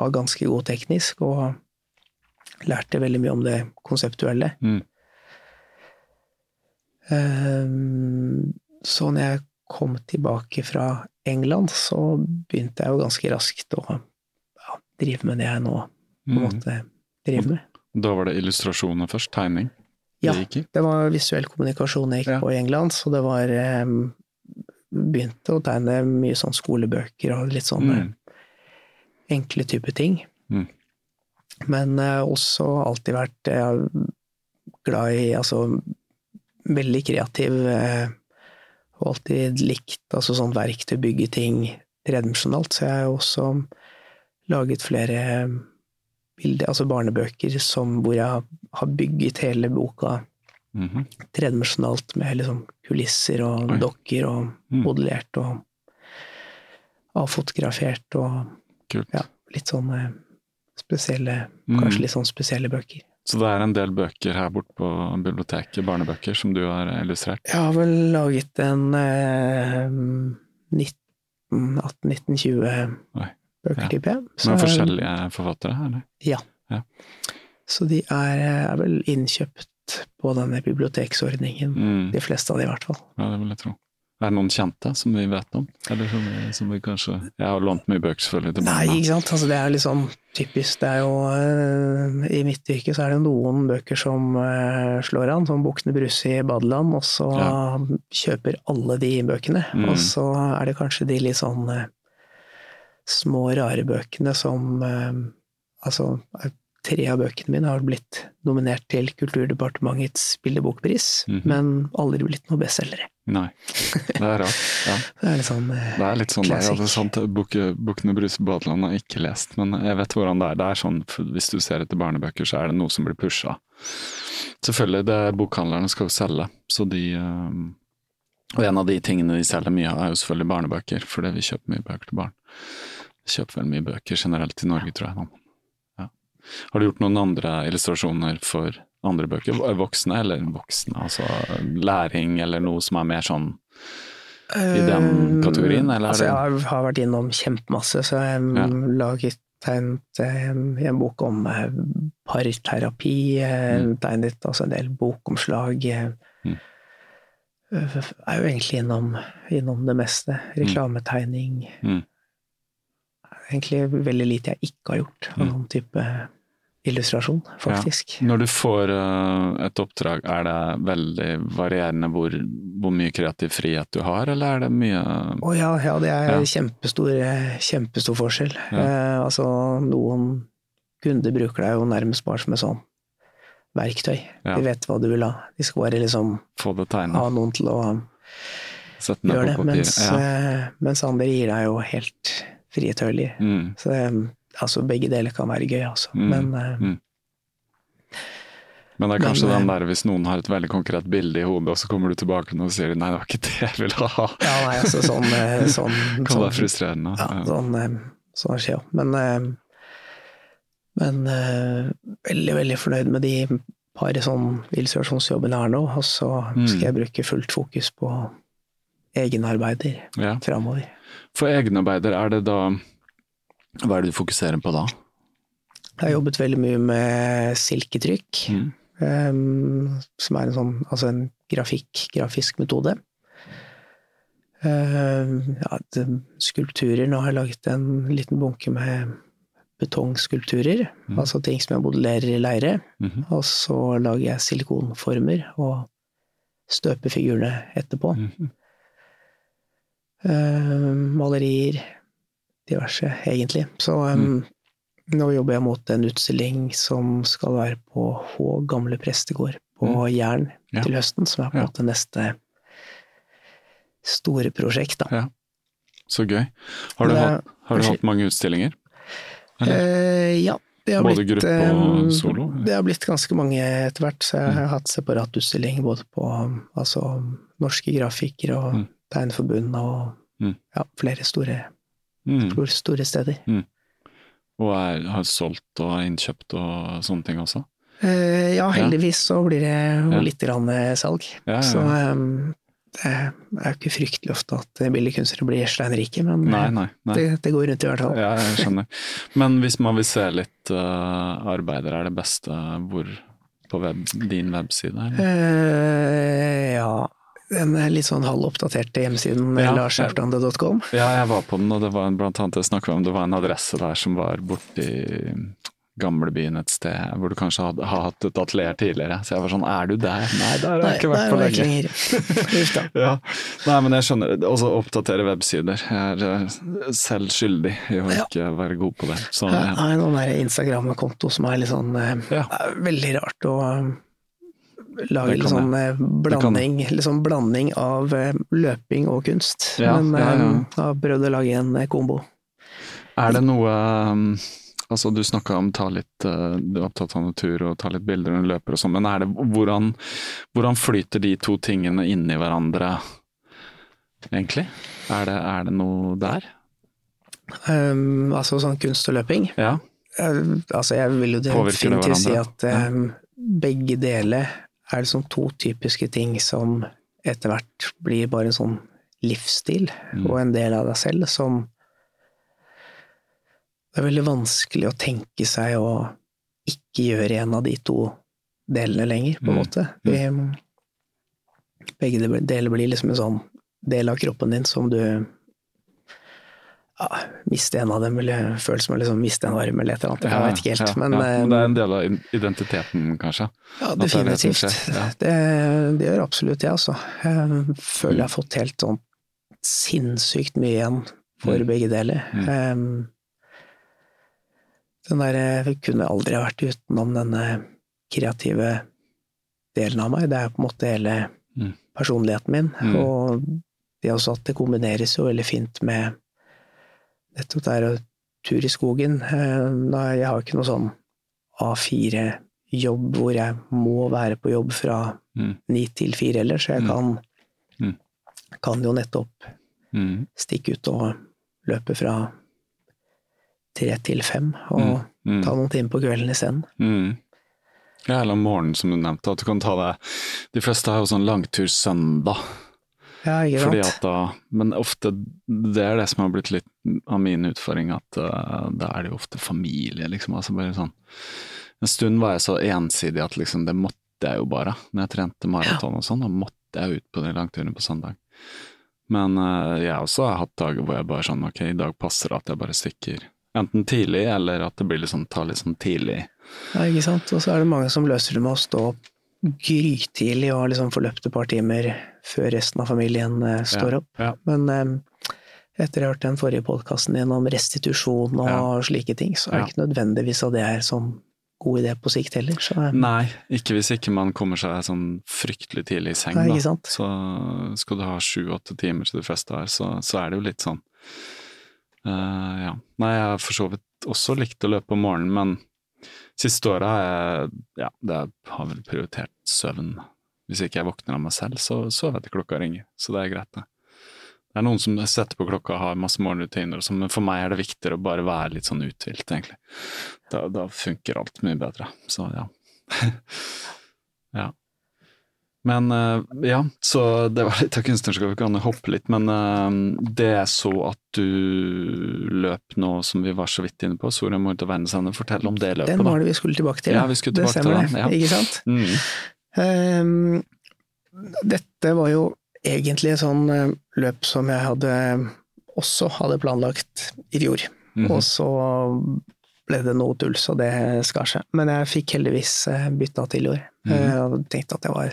var ganske god teknisk og lærte veldig mye om det konseptuelle. Mm. Um, så når jeg kom tilbake fra England, så begynte jeg jo ganske raskt å ja, drive med det jeg nå på en Mm. måte driver med. Da var det illustrasjoner først, tegning? Ja, Det det var visuell kommunikasjon jeg gikk Ja. på i England, så det var um, Begynte å tegne mye sånn skolebøker og litt sånne Mm. enkle type ting. Mm. Men uh, også alltid vært uh, glad i altså veldig kreativ eh, og alltid likt altså sånn verktøy, bygge ting tredimensjonalt. Så jeg har også laget flere bilder, altså barnebøker som, hvor jeg har bygget hele boka Mhm. tredimensjonalt med liksom kulisser og Oi. dokker og Mm. modellert og avfotografert og ja, litt sånn eh, spesielle, Mm. kanskje litt sånn spesielle bøker. Så det er en del bøker her borte på biblioteket, barnebøker, som du har illustrert? Jeg har vel laget en eh, 18-19-20 Oi. bøker, Ja. tipper jeg. Så Med forskjellige forfattere? eller? Ja. Ja. Så de er, er vel innkjøpt på denne biblioteksordningen. Mm. De fleste av de, i hvert fall. Ja, det vil jeg tro. Er det noen kjente som vi vet om? Eller som som vi kanskje Jeg har lånt mye bøker selvfølgelig Nei, ikke sant. Altså, det er litt sånn typisk. Det er jo eh, I mitt yrke så er det noen bøker som eh, slår an, som Bukkene Bruse i badeland, og så Ja. kjøper alle de bøkene. Mm. Og så er det kanskje de litt sånn eh, små, rare bøkene som Altså, tre av bøkene mine har blitt nominert til Kulturdepartementets bildebokpris, Mhm. men aldri blitt noen bestselgere. Nei. Det er rart. Ja. Det er litt sånn klassisk. Det er litt sånn, Classic. ja, det er sant, Bukke- Bukkene Bruse Badeland har jeg ikke lest, men jeg vet hvordan det er. Det er sånn, Hvis du ser etter barnebøker, så er det noe som blir pusha. Selvfølgelig, det bokhandlerne skal jo selge, så de eh, Og en av de tingene de selger mye av, er jo selvfølgelig barnebøker, fordi vi kjøper mye bøker til barn. Vi kjøper vel mye bøker generelt i Norge, tror jeg. nå. Har du gjort noen andre illustrasjoner for andre bøker? Voksne, eller voksne, altså læring, eller noe som er mer sånn i den kategorien, eller er altså, Jeg har, vært innom kjempemasse, så jeg Ja. laget tegnet en bok om eh, parterapi, eh, Mm. tegnet altså en del bokomslag. eh, Mm. eh, Er jo egentlig innom, innom det meste. Reklametegning. Mm. Egentlig veldig lite jeg ikke har gjort av Mm. noen type illustrasjon, faktisk. Når du får eh, et oppdrag, er det veldig varierende hvor, hvor mye kreativ frihet du har, eller er det mye Å ja, ja, det er Ja. kjempestor, kjempestor forskjell. Ja. Eh, altså, noen kunder bruker deg jo nærmest bare som et sånn verktøy. Ja. De vet hva du vil ha. De skal bare liksom Få det ha noen til å gjøre det. Mens, Ja. eh, mens andre gir deg jo helt frie tøyler. Mm. Så eh, altså, begge deler kan være gøy, altså. Mm. Men uh, Mm. Men det er kanskje Men, den eh, der hvis noen har et veldig konkret bilde i hodet, og så kommer du tilbake og sier nei, det var ikke det jeg ville ha. ja, nei, altså sånn, sånn, sånn, Kan sånn være frustrerende. Ja, Ja. sånn, eh, sånn skjer jo. Men, men eh, veldig, veldig fornøyd med de par sånn illustrasjonsjobbene jeg har nå, og så Mm. skal jeg bruke fullt fokus på egenarbeider Ja. framover. For egenarbeider, er det da Hva er det du fokuserer på da? Jeg har jobbet veldig mye med silketrykk, Mm. Um, som er en sånn altså en grafikk, grafisk metode. Uh, ja, det- skulpturer. Nå har jeg laget en liten bunke med betongskulpturer. Mm. Altså ting som jeg modellerer i leire. Mhm. Og så lager jeg silikonformer og støper figurene etterpå. Mhm. Eh, malerier, diverse, egentlig. Så um, nå jobber jeg mot en utstilling som skal være på H gamle prestegård på Jæren Ja. til høsten, som er på en Ja. måte neste store prosjekt, da. Ja. Så gøy. Har du, det- hatt, har du hatt mange utstillinger? Eh, ja. Det har Både blitt, gruppe og solo? Det har blitt ganske mange etter hvert, så jeg har hatt separat utstilling både på altså, norske grafikere og Mm. Tegneforbundet og Mm. ja, flere store, Mm. store, store steder. Og er, har solgt og innkjøpt og sånne ting også? Eh, ja, heldigvis så blir det jo litt grann eh, salg. Ja, ja, Så eh, det er jo ikke fryktelig ofte at eh, billedkunstnere blir steinrike, men Nei, eh, nei. nei. Det, det går rundt i hvert fall. Ja, jeg skjønner. Men hvis man vil se litt uh, arbeider, er det beste hvor på web, din webside? Eller? Eh, ja, den er litt sånn halvoppdaterte hjemmesiden Ja. larsautande.com. Ja, jeg var på den, og det var en, blant annet jeg snakket om det var en adresse der som var borti gamlebyen et sted, hvor du kanskje hadde, har hatt et atelier tidligere. Så jeg var sånn, er du der? Nei, der har jeg ikke vært på lenge. Ja, Nei, men jeg skjønner. Også oppdatere websider. Jeg er eh, selv skyldig i å Ja. ikke være god på det. Så Jeg ja. har noen der Instagram-konto som er litt sånn eh, Ja. er veldig rart eh, lage litt sånn eh, blanding, sånn blanding av eh, løping og kunst. Ja, Men ja, ja. eh, jeg har prøvd å lage en eh, kombo. Er det noe Altså, du snakka om ta litt Du er opptatt av natur og ta litt bilder når du løper og sånn, men er det hvordan, hvordan flyter de to tingene inn i hverandre, egentlig? Er det, er det noe der? Um, altså sånn kunst og løping. Ja. Uh, altså jeg vil jo definitivt si at um, begge deler er liksom to typiske ting som etter hvert blir bare en sånn livsstil, Mm. og en del av deg selv, som Det er veldig vanskelig å tenke seg å ikke gjøre en av de to delene lenger, på en Mm. måte. Vi, begge deler blir liksom en sånn del av kroppen din som du ja, miste en av dem, eller føles som å liksom miste en arm eller et eller annet. Jeg vet ikke helt, ja, men, ja. men, det er en del av identiteten, kanskje? ja, at det det definitivt. ja. Det, det gjør absolutt det, altså. Jeg føler jeg har fått helt sånn sinnssykt mye igjen for Mm. begge deler. Mm. Um, den der jeg kunne aldri vært utenom denne kreative delen av meg. Det er på en måte hele Mm. personligheten min. Mm. Og det også at det kombineres jo veldig fint med nettopp det her å tur i skogen. Eh, Jeg har ikke noe sånn A4-jobb hvor jeg må være på jobb fra Mm. til fire heller, så jeg Mm. kan, Mm. kan jo nettopp Mm. stikke ut og løpe fra tre til fem, og Mm. Mm. ta noen timer på kvelden isteden. Mm. Ja, eller om morgenen, som du nevnte. At du kan ta deg De fleste har jo sånn langtur søndag. Ja, ikke Fordi at da, men ofte, det er det som har blitt litt av min utfordring, at uh, da er det jo ofte familie, liksom. Altså bare sånn En stund var jeg så ensidig at liksom det måtte jeg jo bare. Når jeg trente maraton og sånn, da måtte jeg ut på de langturene på søndag. Men uh, jeg også har hatt dager hvor jeg bare sånn ok, i dag passer det at jeg bare stikker. Enten tidlig, eller at det blir litt sånn, tar litt sånn tidlig Ja, ikke sant? Og så er det mange som løser det med å stå opp grytidlig og liksom forløpt løpt et par timer før resten av familien eh, står Ja, opp. ja. Men etter etter ha hørt den forrige podkasten din om restitusjon og Ja. slike ting, så er det ikke nødvendigvis at det er sånn god idé på sikt heller. Så, eh, Nei, ikke hvis ikke man kommer seg sånn fryktelig tidlig i seng, Nei, da. Så skal du ha sju-åtte timer til de fleste her, så, så er det jo litt sånn Uh, Ja. Nei, jeg har for så vidt også likt å løpe om morgenen, men siste året har jeg Ja, har vel prioritert søvn. Hvis ikke jeg våkner av meg selv, så sover jeg til klokka ringer, så det er greit, det. Det er noen som setter på klokka og har masse morgenrutiner men for meg er det viktigere å bare være litt sånn uthvilt, egentlig. Da, da funker alt mye bedre. Så ja. ja. Men eh, ja, så det var litt av kunstnerskapet, kan hoppe litt, men eh, det jeg så at du løp nå som vi var så vidt inne på, Soria Moria verdensende, fortell om det løpet, Den var det vi skulle tilbake til. Ja, vi skulle tilbake det stemmer til det, ja. ikke sant? Mm. Um, dette var jo egentlig et sånn eh, løp som jeg hadde også hadde planlagt i fjor. Mhm. Og så ble det noe tull, så det skar seg. Men jeg fikk heldigvis bytta til i år. Mhm. Jeg hadde tenkt at det var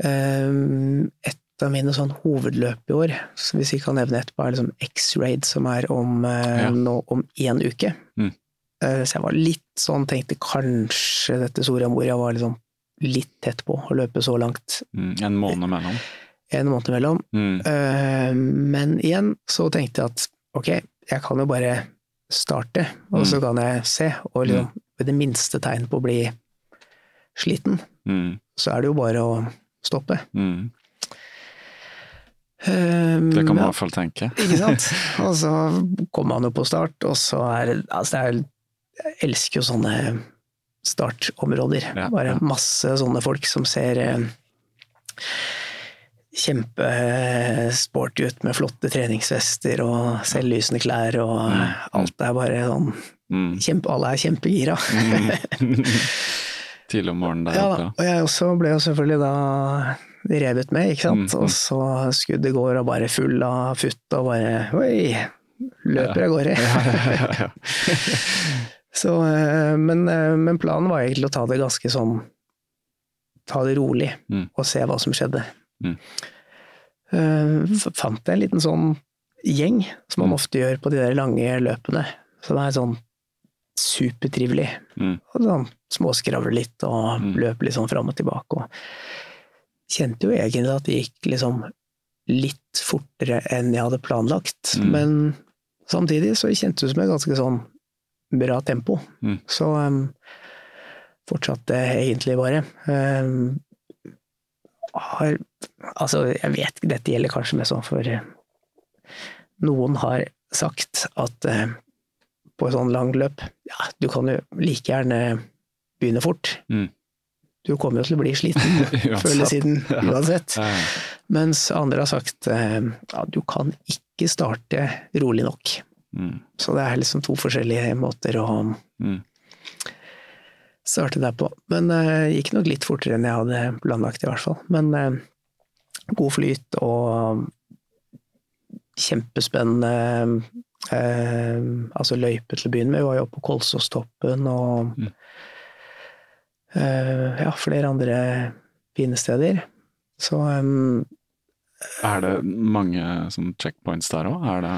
et av mine sånn hovedløp i år, så hvis vi kan nevne etterpå, er liksom X-Raid, som er om, eh, Ja. nå om én uke. Mm. Eh, Så jeg var litt sånn, tenkte kanskje dette Soria Moria var liksom litt tett på å løpe så langt. Mm. En måned mellom. En måned mellom. Mm. Eh, Men igjen så tenkte jeg at ok, jeg kan jo bare starte, og Mm. så kan jeg se, og liksom ved det minste tegn på å bli sliten, Mm. så er det jo bare å stoppe. Mm. Um, Det kan man i hvert fall tenke. Ikke sant? Og så kommer man jo på start, og så er Altså, er Jeg elsker jo sånne startområder. Ja, Bare ja. masse sånne folk som ser eh, kjempesporty ut med flotte treningsvester og selvlysende klær, og Mm, alt er bare sånn Mm. kjempe, Alle er kjempegira. Tidlig om morgenen der Ja oppe. ja. og jeg også ble jo selvfølgelig da revet med, ikke sant. Mm, mm. Og så skuddet går og bare full av futt og bare oi, løper av gårde. Ja, ja, ja, ja. Så, eh, men, eh, men planen var egentlig å ta det ganske sånn Ta det rolig Mm. og se hva som skjedde. Mm. Eh, Fant jeg en liten sånn gjeng, som man Mm. ofte gjør på de der lange løpene. Så det er sånn supertrivelig. Mm. Og sånn småskravle litt og Mm. løpe litt sånn fram og tilbake. Og kjente jo egentlig at det gikk liksom litt fortere enn jeg hadde planlagt. Mm. Men samtidig så kjentes det som et ganske sånn bra tempo. Mm. Så um, fortsatte egentlig bare. Um, har Altså, jeg vet dette gjelder kanskje mest sånn for eh, Noen har sagt at eh, på et sånn langt løp, ja, du kan jo like gjerne begynne fort. Mm. Du kommer jo til å bli sliten før eller siden uansett. Ja. Mens andre har sagt eh, ja, du kan ikke starte rolig nok. Mm. Så det er liksom to forskjellige måter å Mm. starte der på. Men eh, gikk nok litt fortere enn jeg hadde planlagt, i hvert fall. Men uh, god flyt og kjempespennende eh, altså løype til å begynne med. Vi var jo oppe på Kolsåstoppen og Mm. eh, ja, flere andre fine steder. Så eh, Er det mange sånn checkpoints der òg? Er det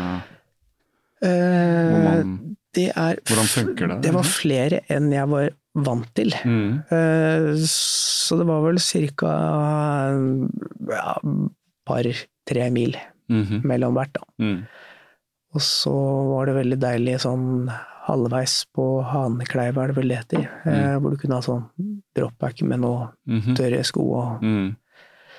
eh, man det er Hvordan funker det? Det var flere enn jeg var vant til. mm. Eh, Så det var vel ca. ja, par-tre mil Mhm. mellom hvert, da. Mm. Og så var det veldig deilig sånn halvveis på Hanekleiva, det vel det heter, mm. hvor du kunne ha sånn dropback med noe Mhm. tørre sko og Mm.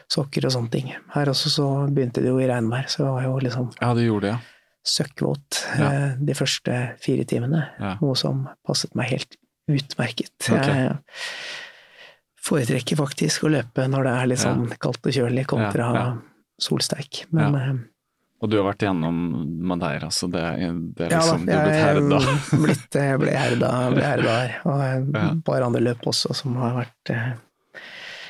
sokker og sånne ting. Her også så begynte det jo i regnvær, så det var jo liksom Ja, det gjorde det, ja. søkkvåt Ja. eh, de første fire timene. Ja. Noe som passet meg helt utmerket. Okay. Jeg foretrekker faktisk å løpe når det er litt sånn kaldt og kjølig, kontra Ja, solsteik. Men eh, Og du har vært igjennom Madeira, så det, det er ja da, liksom Du er blitt herda. blitt, jeg ble herda, ble herda her. Og et Ja. par andre løp også som har vært eh,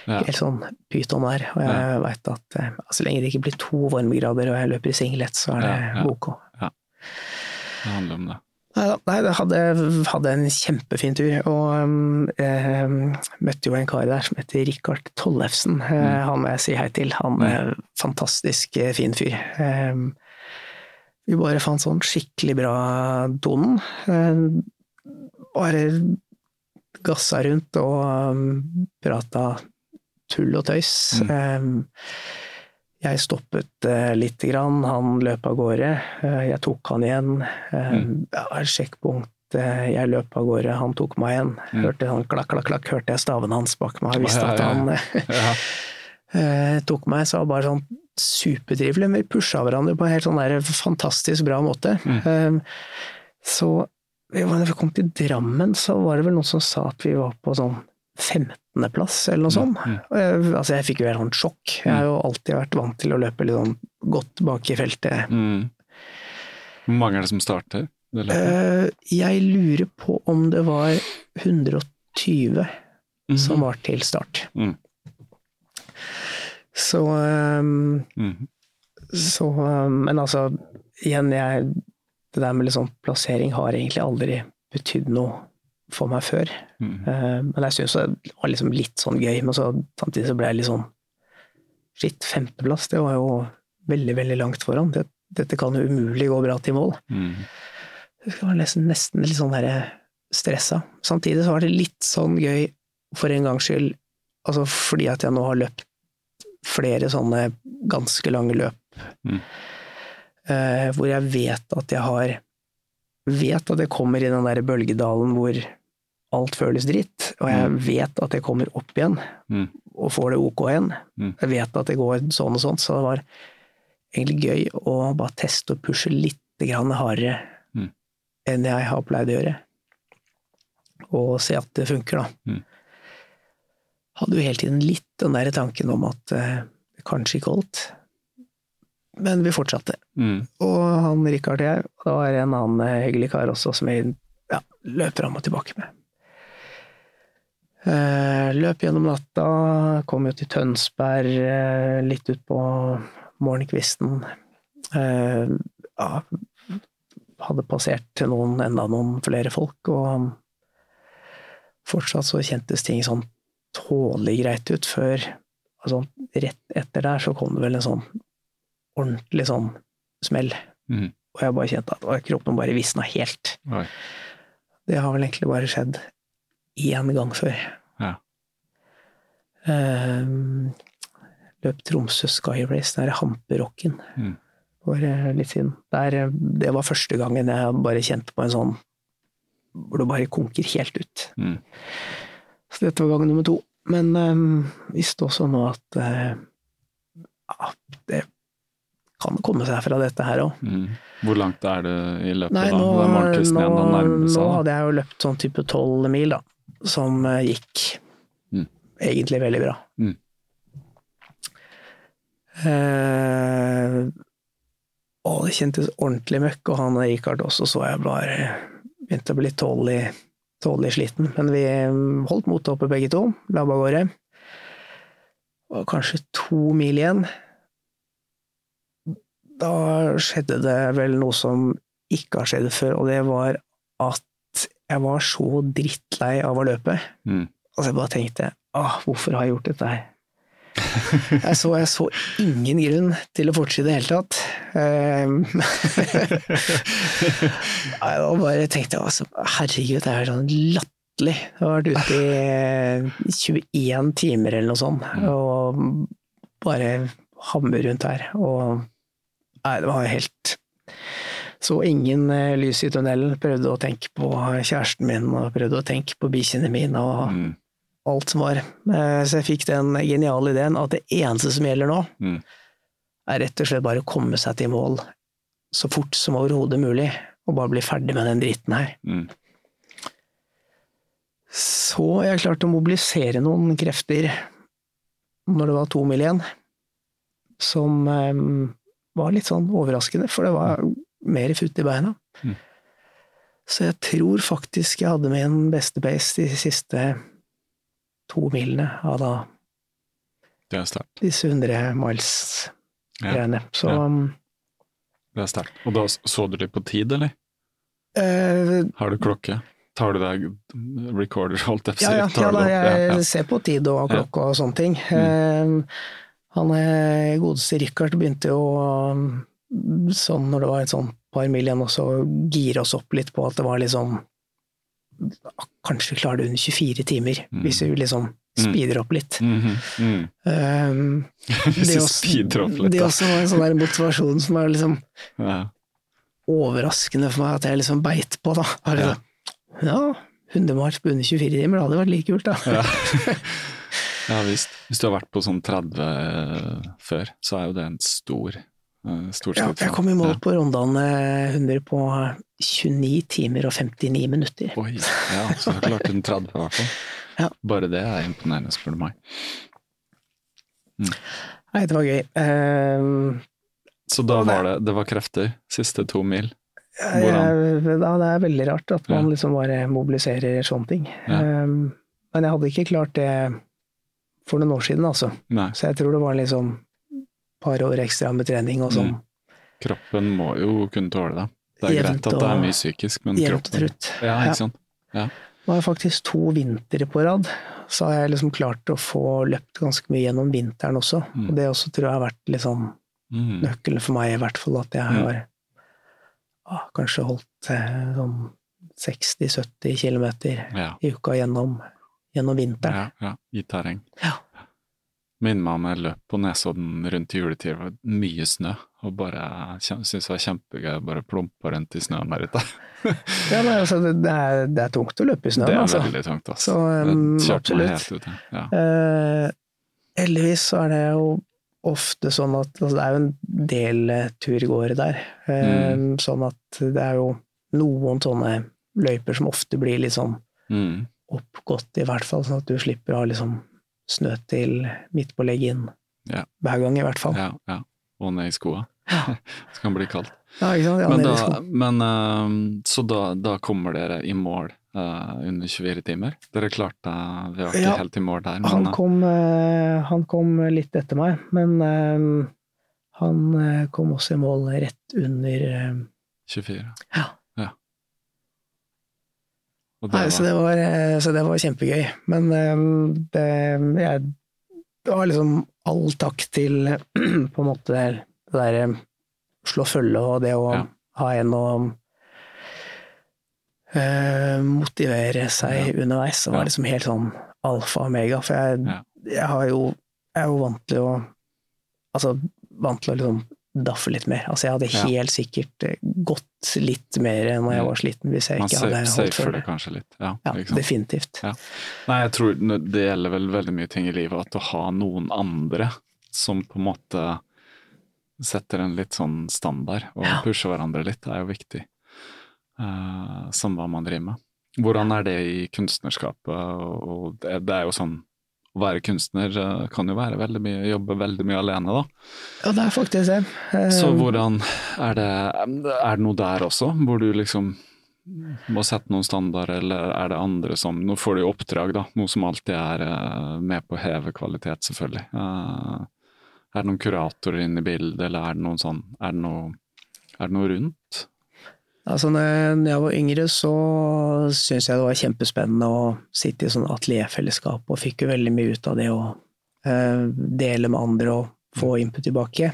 helt sånn pyton der. Og jeg Ja. veit at eh, så lenge det ikke blir to varmegrader og jeg løper i singlet, så er det Ja, ja. ok. Det handler om det. Nei da, hadde, hadde en kjempefin tur, og um, eh, møtte jo en kar der som heter Rikard Tollefsen. Eh, Mm. han må jeg si hei til. Han er fantastisk eh, fin fyr. Eh, vi bare fant sånn skikkelig bra tonen. Eh, bare gassa rundt og um, prata tull og tøys. Um, jeg stoppet uh, lite grann, han løp av gårde. Uh, jeg tok han igjen. Mm. ja, sjekkpunkt, jeg løp av gårde, han tok meg igjen. Hørte sånn klakk, klakk, klakk, hørte jeg staven hans bak meg, jeg visste Ja, at ja, han Ja. eh, tok meg, så var det bare sånn supertrivelig. Vi pusha hverandre på en helt sånn der fantastisk bra måte. Eh, så når vi kom til Drammen, så var det vel noen som sa at vi var på sånn 15.-plass, eller noe sånt. Jeg, altså, jeg fikk jo helt sånn sjokk. Jeg har jo alltid vært vant til å løpe litt sånn godt bak i feltet. Mm. Hvor mange er det som starter? Eh, jeg lurer på om det var 120 som var til start. Mm. Så, um, mm -hmm. så um, Men altså, igjen, jeg Det der med liksom plassering har egentlig aldri betydd noe for meg før. Mm. Eh, men jeg syns det var liksom litt sånn gøy, men så samtidig så ble jeg litt sånn Shit, femteplass, det var jo veldig, veldig langt foran. Det, dette kan jo umulig gå bra til mål. Mm. Jeg var nesten, nesten litt sånn der stressa. Samtidig så var det litt sånn gøy, for en gangs skyld, altså fordi at jeg nå har løpt flere sånne ganske lange løp, Mm. uh, hvor jeg vet at jeg har Vet at jeg kommer i den der bølgedalen hvor alt føles dritt, og jeg vet at jeg kommer opp igjen Mm. og får det ok igjen. Mm. Jeg vet at det går sånn og sånn, så det var egentlig gøy å bare teste og pushe litt grann hardere Mm. enn jeg har pleid å gjøre. Og se at det funker, da. Mm. Hadde jo hele tiden litt den der tanken om at det kanskje ikke holdt. Men vi fortsatte. Mm. Og han Rikard og jeg, og da er det en annen eh, hyggelig kar også som jeg ja, løp fram og tilbake med. Eh, løp gjennom natta, kom jo til Tønsberg eh, litt utpå morgenkvisten. Eh, ja, hadde passert til noen, enda noen flere folk, og fortsatt så kjentes ting sånn tålelig greit ut før altså, Rett etter der så kom det vel en sånn ordentlig sånn smell. Mm. Og jeg bare kjente at kroppen bare visna helt. Oi. Det har vel egentlig bare skjedd én gang før. Ja. Um, løp Tromsø Sky Race, den der hamperocken, Mm. for eh, litt siden. Der, eh, det var første gangen jeg bare kjente på en sånn hvor det bare konker helt ut. Mm. Så dette var gang nummer to. Men um, visste også nå at uh, ja, det kan komme seg fra dette her òg. Mm. Hvor langt er det i løpet Nei, da? nå, er nå, igjen, nå hadde jeg jo løpt sånn type tolv mil, da, som eh, gikk Mm. egentlig veldig bra. Mm. Eh, og det kjentes ordentlig møkk, og han Richard også så jeg bare begynte å bli tålelig, tålelig sliten. Men vi mm, holdt motet oppe begge to, labba av gårde. Og kanskje to mil igjen. Da skjedde det vel noe som ikke har skjedd før, og det var at jeg var så drittlei av å løpe. Mm. Altså jeg bare tenkte åh, hvorfor har jeg gjort dette her? Jeg så, jeg så ingen grunn til å fortsette i det hele tatt. Ehm, Nei, da bare tenkte jeg altså, herregud, det er sånn latterlig. Jeg har vært ute i 21 timer eller noe sånt, og bare hammer rundt her. Og nei, det var helt så ingen eh, lys i tunnelen. Prøvde å tenke på kjæresten min, og prøvde å tenke på bikkjene mine, og Mm. alt som var. Eh, Så jeg fikk den geniale ideen at det eneste som gjelder nå, Mm. er rett og slett bare å komme seg til mål så fort som overhodet mulig, og bare bli ferdig med den dritten her. Mm. Så jeg klarte å mobilisere noen krefter når det var to mil igjen, som eh, var litt sånn overraskende, for det var mer futt i beina. Mm. Så jeg tror faktisk jeg hadde min beste pace de siste to milene av da disse 100 miles-greiene. Så Ja. um, Det er sterkt. Og da så du det på tid, eller? Uh, Har du klokke? Tar du deg recorder, holdt jeg på å Ja, si? ja, ja, da, jeg Ja, ja. ser på tid og Ja. klokke og sånne ting. Eh, Han eh, godeste Richard begynte jo um, sånn når det var et sånn par mil igjen og så gire oss opp litt på at det var liksom kanskje klarer det under 24 timer, hvis vi liksom speeder opp litt. Mm mm. Um, Hvis det du også- en sånn motivasjon som er liksom Ja. overraskende for meg at jeg liksom beit på, da. Ja. sånn, Ja, hundemars på under 24 timer, det hadde vært like kult, da. Ja. ja visst. Hvis du har vært på sånn 30 før, så er jo det en stor, eh, sett. Ja, jeg kom i mål på Rondane 100 på 29 timer og 59 minutter. Oi, ja, så du klarte den 30 i hvert fall. Ja. Bare det er imponerende, spør du meg. Nei, det var gøy. Uh, Så da var det, det var krefter, siste to mil. Hvordan? Ja, det er veldig rart at man liksom bare mobiliserer sånne ting. Ja. Um, men jeg hadde ikke klart det for noen år siden, altså. Nei, Så jeg tror det var liksom par år ekstra med trening og sånn. Mm. kroppen må jo kunne tåle det. Det er Jevnt greit at det er mye psykisk, men kroppen trutt. Ja, ikke sant. Ja. Har jeg faktisk to vintre på rad, så har jeg liksom klart å få løpt ganske mye gjennom vinteren også. Mm. Og det også tror jeg har vært liksom Mm. nøkkelen for meg, i hvert fall, at jeg Mm. har ah, kanskje holdt eh, sånn 60-70 km Ja. i uka gjennom, gjennom vinteren. Ja, ja, i terreng. Ja. Minner meg om jeg løp på Nesodden rundt juletid, det var mye snø, og bare syntes det var kjempegøy å bare plumpe rundt i snøen der ute. Ja, nei, altså, det, er, det er tungt å løpe i snøen, det er altså. veldig tungt, altså. Så, um, absolutt. helt ut. Ja. uh, heldigvis så er det jo ofte sånn at altså, det er jo en del eh, turgåere der. Uh, Mm. Sånn at det er jo noen sånne løyper som ofte blir litt sånn Mm. oppgått, i hvert fall, sånn at du slipper å ha liksom snø til midt på leggen Ja. hver gang, i hvert fall. Ja, ja. Og ned i skoa. kan Det bli kaldt. Ja, ikke sant? Ja, men da, men, uh, så da, da kommer dere i mål uh, under 24 timer? Dere klarte Vi var ikke Ja. helt i mål der, men han, eh, kom, uh, han kom litt etter meg, men eh, han eh, kom også i mål rett under eh, 24. Ja. Det Nei, så, det var, eh, så det var kjempegøy. Men eh, det, jeg, det var liksom all takk til på en måte det derre slå følge og det å Ja. ha en å uh, motivere seg underveis. Det var Ja. liksom helt sånn alfa og omega. For jeg, Ja. jeg har jo Jeg er jo vant til å Altså vant til å liksom daffe litt mer. Altså jeg hadde Ja. helt sikkert eh, gått litt mer når jeg Mm. var sliten, hvis jeg Man ikke hadde holdt følge. det kanskje litt. Ja, Ja, definitivt. Ja. Nei, jeg tror det gjelder vel veldig mye ting i livet, at å ha noen andre som på en måte setter en litt sånn standard, og Ja. pusher hverandre litt, er jo viktig. Uh, som hva man driver med. Hvordan er det i kunstnerskapet? Og det, det er jo sånn å være kunstner eh, kan jo være veldig mye, jobbe veldig mye alene, da. Ja, det er faktisk det. Um, Så hvordan er det Er det noe der også, hvor du liksom må sette noen standarder, eller er det andre som Nå får du jo oppdrag, da, noe som alltid er eh, med på å heve kvalitet, selvfølgelig. Eh, er det noen kuratorer inne i bildet, eller er det noen sånn Er det noe, er det noe rundt? Altså, når jeg var yngre, så syntes jeg det var kjempespennende å sitte i sånn atelierfellesskap, og fikk jo veldig mye ut av det å eh, dele med andre og få input tilbake.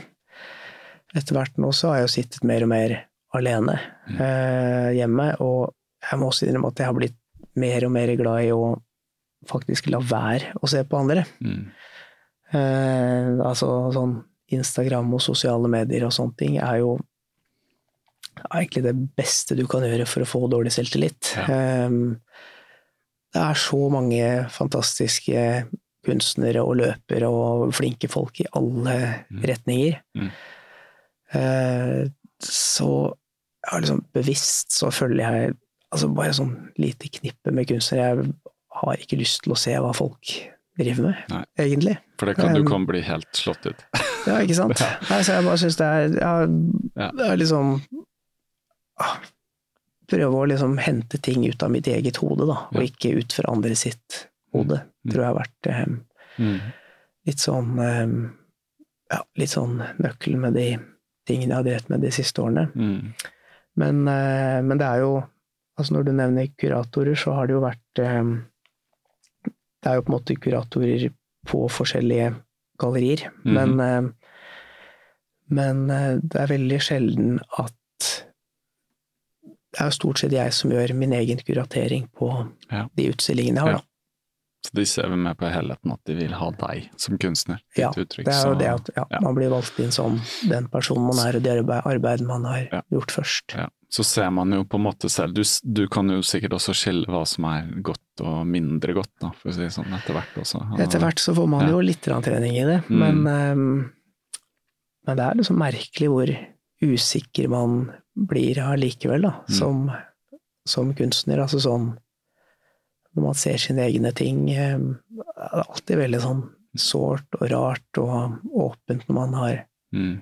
Etter hvert nå så har jeg jo sittet mer og mer alene eh, hjemme, og jeg må også innrømme at jeg har blitt mer og mer glad i å faktisk la være å se på andre. Mm. Eh, altså sånn Instagram og sosiale medier og sånne ting er jo er egentlig det beste du kan gjøre for å få dårlig selvtillit. Ja. Eh, det er så mange fantastiske kunstnere og løpere og flinke folk i alle Mm. retninger. Mm. Eh, så har liksom bevisst så følger jeg altså bare sånn lite knippe med kunstnere. Jeg har ikke lyst til å se hva folk driver med, Nei. egentlig. For det kan, du Um, kan bli helt slått ut. Ja, ikke sant? Ja. Nei, så jeg bare syns det er ja, Ja. Det er liksom Prøve å liksom hente ting ut av mitt eget hode, da, og ikke ut fra andre sitt hode. Mm. Tror jeg har vært Mm. litt sånn eh, Ja, litt sånn nøkkelen med de tingene jeg har drevet med de siste årene. Mm. Men, eh, men det er jo Altså når du nevner kuratorer, så har det jo vært eh, Det er jo på en måte kuratorer på forskjellige gallerier, Mm. men eh, Men eh, det er veldig sjelden at det er jo stort sett jeg som gjør min egen kuratering på Ja. de utstillingene jeg har, Ja. Så de ser med på helheten at de vil ha deg som kunstner. Ja, uttrykk, det er jo det at ja, man blir valgt inn som den personen man er, og det arbeidet man har gjort først. Ja. Så ser man jo på en måte selv, du, du kan jo sikkert også skille hva som er godt og mindre godt, da, for å si det sånn, etter hvert også. Etter hvert så får man jo litt trening i det, Mm. men, um, men det er liksom merkelig hvor usikker man blir allikevel, da, Mm. som, som kunstner. Altså sånn når man ser sine egne ting. Det er alltid veldig sånn sårt og rart og åpent når man har Mm.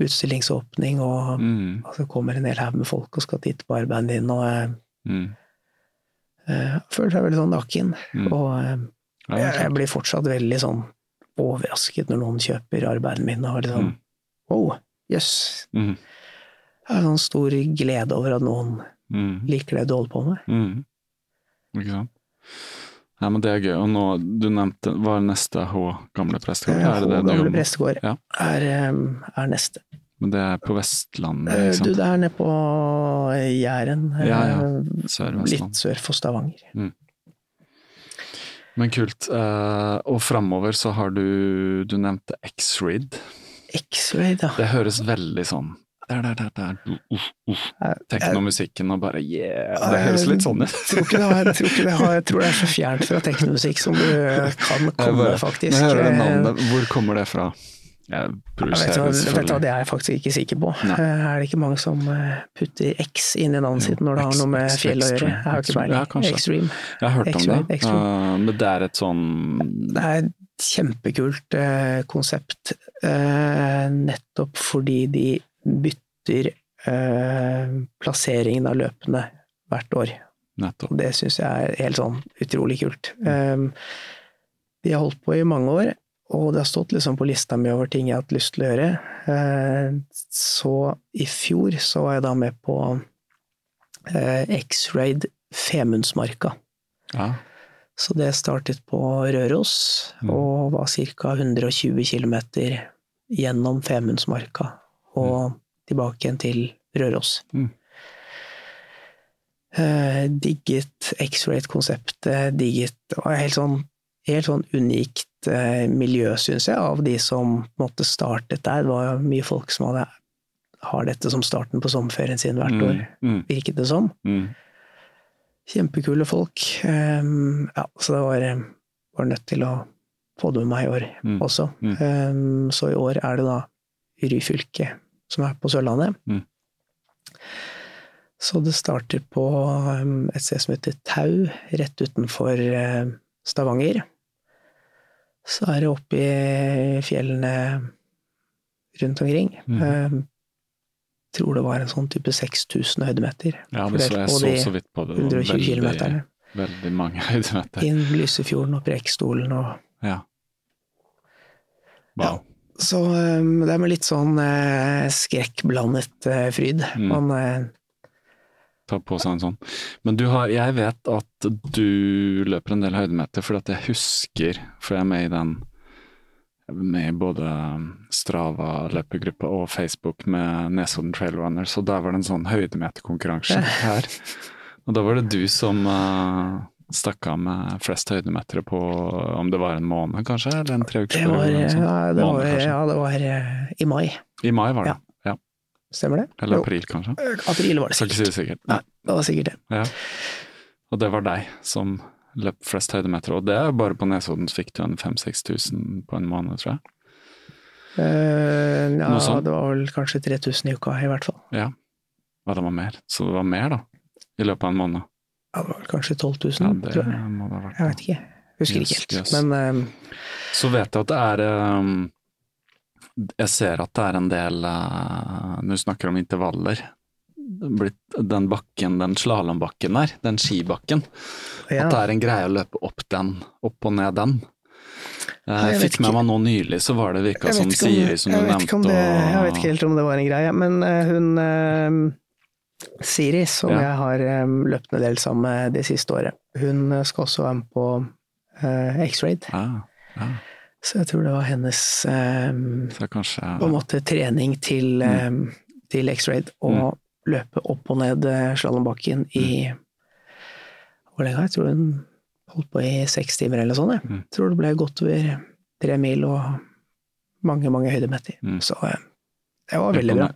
utstillingsåpning, og Mm. altså, kommer en hel haug med folk og skal titte på arbeidet ditt, og eh, Mm. eh, føler seg veldig sånn naken. Mm. Og eh, jeg, jeg blir fortsatt veldig sånn overrasket når noen kjøper arbeidet mitt, og liksom. Wow, jøss. Mm. Jeg har sånn stor glede over at noen Mm. liker det du holder på med. Mm. Ikke sant. Ja, men det er gøy. Og nå, du nevnte, hva er neste H gamle prestegård? Eh, Er det det gamle prestegård Ja. er, eh, er neste. Men det er på Vestlandet, ikke sant? Du, det er nede på Jæren, eh, Ja, ja. litt Sør litt sør for Stavanger. Men kult. Eh, og framover så har du Du nevnte X-Read. X-ray, ja. Det høres veldig sånn der, der, der, der. Uh, uh, uh. Teknomusikken og bare yeah. Det høres litt sånn ut. Tror ikke det, har, jeg tror ikke det, har, jeg tror det er så fjernt fra teknomusikk som du kan komme, bare- faktisk. Jeg hører det Eh, navnet, hvor kommer det fra? Jeg Jeg vet, hva, vet du hva, det er jeg faktisk ikke sikker på. Nei. Eh, Er det ikke mange som eh, putter X inn i navnet sitt når det har noe med fjell å gjøre? Jeg har ikke peiling. Ja, Extreme. Jeg har hørt om det. Eh, men det er et sånn Det er et kjempekult uh, konsept, uh, nettopp fordi de bytter eh, plasseringen av løpene hvert år. Nettopp. Det syns jeg er helt sånn utrolig kult. Um, de har holdt på i mange år, og det har stått liksom på lista mi over ting jeg har hatt lyst til å gjøre. Uh, så i fjor så var jeg da med på uh, X-Raid Femundsmarka. Ja. Så det startet på Røros, Mm. og var ca. 120 km gjennom Femundsmarka og tilbake igjen til Røros. Mm. Eh, digget X-rate-konseptet, digget Det var helt sånn, helt sånn unikt eh, miljø, syns jeg, av de som måtte startet der. Det var mye folk som hadde, har dette som starten på sommerferien sin hvert år, Mm, virket det som. mm, Kjempekule folk. Um, ja, så det var, var nødt til å få det med meg i år Mm. også. Mm. Um, så i år er det da Ryfylke som er på Sørlandet. Mm. Så det starter på um, et sted som heter Tau, rett utenfor eh, Stavanger. Så er det oppe i fjellene rundt omkring. Mm. Jeg tror det var en sånn type 6000 høydemeter. Ja, det så jeg så så vidt på det. Det 120 veldig, veldig mange høydemeter. Inn Lysefjorden og Preikestolen og Ja. Wow. Så um, det er med litt sånn eh, skrekkblandet eh, fryd. Mm. Man eh, Ta på seg en sånn. Men du har, jeg vet at du løper en del høydemeter, for at jeg husker, for jeg er med i den med både Strava løpegruppe og Facebook med Nesodden Trail Runners, og der var det en sånn høydemeterkonkurranse her. Og da var det du som uh, stakk av med flest høydemetere på om det var en måned, kanskje? Eller en tre det var, ja, det Måned, var, ja, det var eh, i mai. I mai var det. Ja. Ja. Stemmer det? Eller Jo, april, kanskje. april var det Skal ikke si sikkert. det sikkert. Nei, det var sikkert det. Ja. Og det var deg som løp flest høydemeter, og det er bare på Nesodden fikk du en 5000-6000 på en måned, tror jeg. Uh, ja, det var vel kanskje 3000 i uka, i hvert fall. Ja. Og det var mer. Så det var mer, da. I løpet av en måned. Ja, det var kanskje 12 000, Ja, det tror jeg. må det ha vært. Jeg vet ikke. Husker Yes, ikke helt. yes. Men eh, Så vet jeg at det er um, Jeg ser at det er en del uh, Når du snakker om intervaller blitt, Den bakken, den slalåmbakken der, den skibakken, ja. at det er en greie å løpe opp den, opp og ned den. Eh, jeg fikk med meg nå nylig, så var det virka som Siri som du nevnte. det, Jeg vet ikke helt om det var en greie, men hun Siri, som Ja. jeg har løpt en del sammen med det siste året, hun eh, skal også være med på uh, X-Raid. Ah, ah. Så jeg tror det var hennes um, Så kanskje på en måte trening til, Mm. um, til X-Raid, å løpe opp og ned eh, slalåmbakken i Hvor lenge? Jeg tror hun holdt på i seks timer eller sånt. Jeg Mm. tror det ble godt over tre mil og mange, mange høydemeter. Mm. Så eh, det var veldig bra.